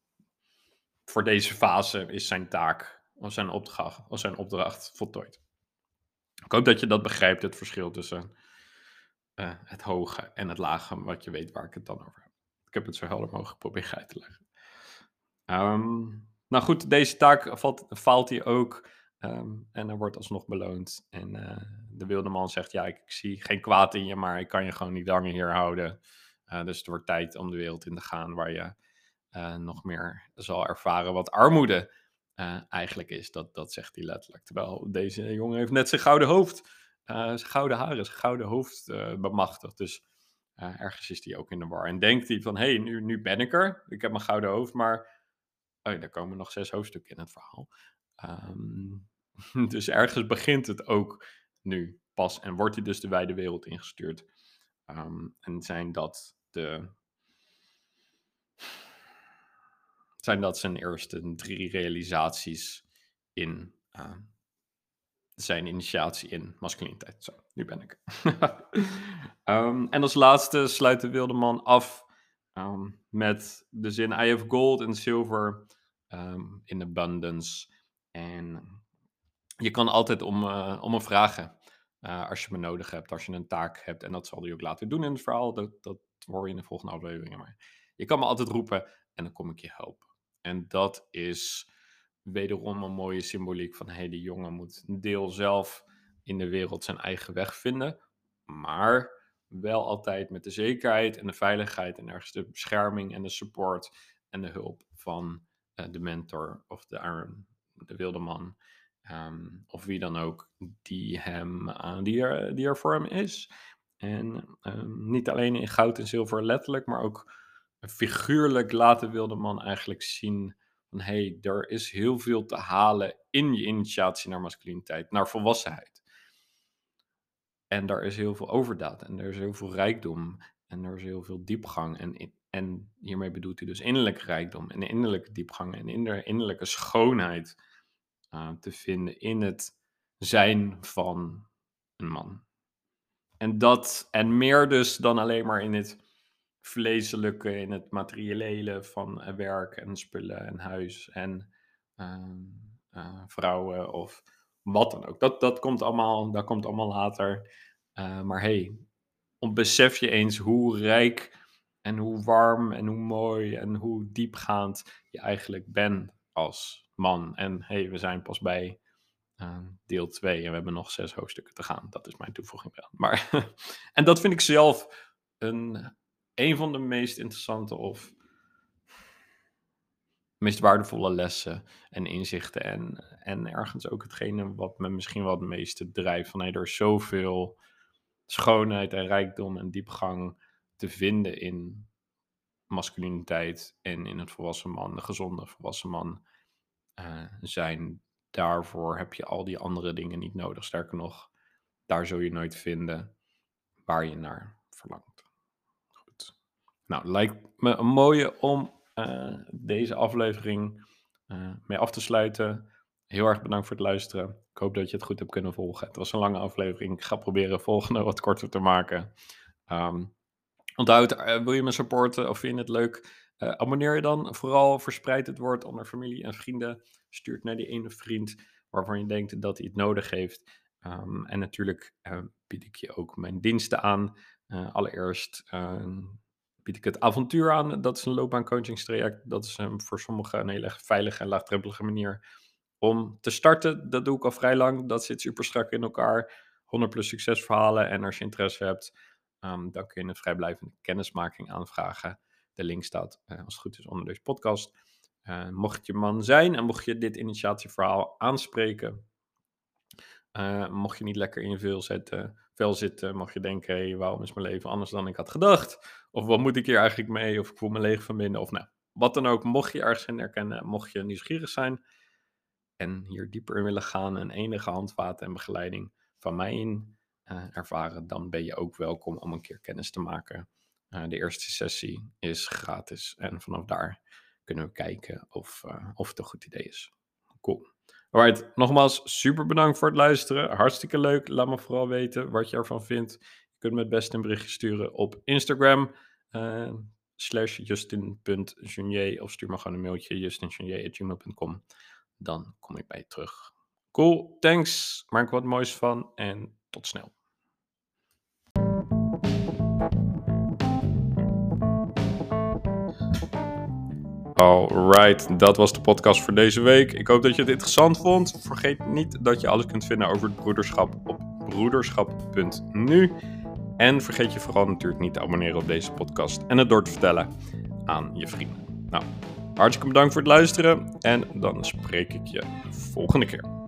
voor deze fase is zijn taak of zijn opdracht, of zijn opdracht voltooid. Ik hoop dat je dat begrijpt, het verschil tussen uh, het hoge en het lage, wat je weet waar ik het dan over heb. Ik heb het zo helder mogelijk proberen uit te leggen. Um, nou goed, deze taak valt, faalt hij ook. Um, en er wordt alsnog beloond. En uh, de wilde man zegt: Ja, ik, zie geen kwaad in je, maar ik kan je gewoon niet langer hier houden. Uh, dus het wordt tijd om de wereld in te gaan waar je uh, nog meer zal ervaren wat armoede eigenlijk is. Dat, dat zegt hij letterlijk. Terwijl deze jongen heeft net zijn gouden hoofd, zijn gouden haren, zijn gouden hoofd bemachtigd. Dus ergens is hij ook in de war. En denkt hij van: Hé, hey, nu, nu ben ik er. Ik heb mijn gouden hoofd, maar Oh, daar komen nog zes hoofdstukken in het verhaal. Um, dus ergens begint het ook nu pas en wordt hij dus de wijde wereld ingestuurd. Um, en zijn dat de. Zijn dat zijn eerste drie realisaties in uh, zijn initiatie in masculiniteit. Zo, nu ben ik. um, en als laatste sluit de wilde man af um, met de zin: I have gold and silver um, in abundance. En je kan altijd om, uh, om me vragen uh, als je me nodig hebt, als je een taak hebt. En dat zal hij ook later doen in het verhaal. Dat, dat hoor je in de volgende afleveringen. Maar je kan me altijd roepen en dan kom ik je helpen. En dat is wederom een mooie symboliek van hey, die jongen moet een deel zelf in de wereld zijn eigen weg vinden. Maar wel altijd met de zekerheid en de veiligheid en ergens de bescherming en de support en de hulp van uh, de mentor of de, de wilde man. Um, of wie dan ook die, hem, die, er, die er voor hem is. En um, niet alleen in goud en zilver letterlijk, maar ook figuurlijk laat de wilde man eigenlijk zien van hé, hey, er is heel veel te halen in je initiatie naar masculiniteit, naar volwassenheid. En daar is heel veel overdaad en er is heel veel rijkdom en er is heel veel diepgang. En, en hiermee bedoelt hij dus innerlijke rijkdom en innerlijke diepgang en innerlijke schoonheid uh, te vinden in het zijn van een man. En dat, en meer dus dan alleen maar in het vleeselijke, in het materiële van werk en spullen en huis en uh, uh, vrouwen of wat dan ook. Dat, dat, komt, allemaal, dat komt allemaal later. Uh, maar hey, besef je eens hoe rijk en hoe warm en hoe mooi en hoe diepgaand je eigenlijk bent als man. En hey, we zijn pas bij uh, deel 2 en we hebben nog zes hoofdstukken te gaan. Dat is mijn toevoeging wel. Maar, en dat vind ik zelf een, een van de meest interessante of meest waardevolle lessen en inzichten. En, en ergens ook hetgene wat me misschien wel het meeste drijft. Van hey, er is zoveel schoonheid en rijkdom en diepgang te vinden in masculiniteit en in het volwassen man, de gezonde volwassen man uh, zijn. Daarvoor heb je al die andere dingen niet nodig. Sterker nog, daar zul je nooit vinden waar je naar verlangt. Goed. Nou, lijkt me een mooie om uh, deze aflevering uh, mee af te sluiten. Heel erg bedankt voor het luisteren. Ik hoop dat je het goed hebt kunnen volgen. Het was een lange aflevering. Ik ga proberen volgende wat korter te maken. Um, Onthoud, uh, wil je me supporten of vind je het leuk? Abonneer je dan vooral, verspreid het woord onder familie en vrienden. Stuur het naar die ene vriend waarvan je denkt dat hij het nodig heeft. Um, en natuurlijk bied ik je ook mijn diensten aan. allereerst ehm, ik het avontuur aan. Dat is een loopbaancoachingstraject. Dat is um, voor sommigen een hele veilige en laagdrempelige manier om te starten. Dat doe ik al vrij lang. Dat zit super strak in elkaar. 100 plus succesverhalen. En als je interesse hebt, um, dan kun je een vrijblijvende kennismaking aanvragen. De link staat, uh, als het goed is, onder deze podcast. Uh, mocht je man zijn en mocht je dit initiatieverhaal aanspreken, uh, mocht je niet lekker in je vel zitten, vel zitten, mocht je denken, hey, waarom is mijn leven anders dan ik had gedacht? Of wat moet ik hier eigenlijk mee? Of ik voel me leeg van binnen? Of nou, wat dan ook, mocht je ergens in herkennen, mocht je nieuwsgierig zijn en hier dieper in willen gaan en enige handvaten en begeleiding van mij in uh, ervaren, dan ben je ook welkom om een keer kennis te maken. Uh, de eerste sessie is gratis en vanaf daar kunnen we kijken of, uh, of het een goed idee is. Cool. Alright, nogmaals super bedankt voor het luisteren. Hartstikke leuk. Laat me vooral weten wat je ervan vindt. Je kunt me het beste een berichtje sturen op Instagram. slash justin.junier of stuur me gewoon een mailtje justinjunier.gmail.com. Dan kom ik bij je terug. Cool, thanks. Maak wat moois van en tot snel. Alright, dat was de podcast voor deze week. Ik hoop dat je het interessant vond. Vergeet niet dat je alles kunt vinden over het broederschap op broederschap.nu. En vergeet je vooral natuurlijk niet te abonneren op deze podcast en het door te vertellen aan je vrienden. Nou, hartstikke bedankt voor het luisteren en dan spreek ik je volgende keer.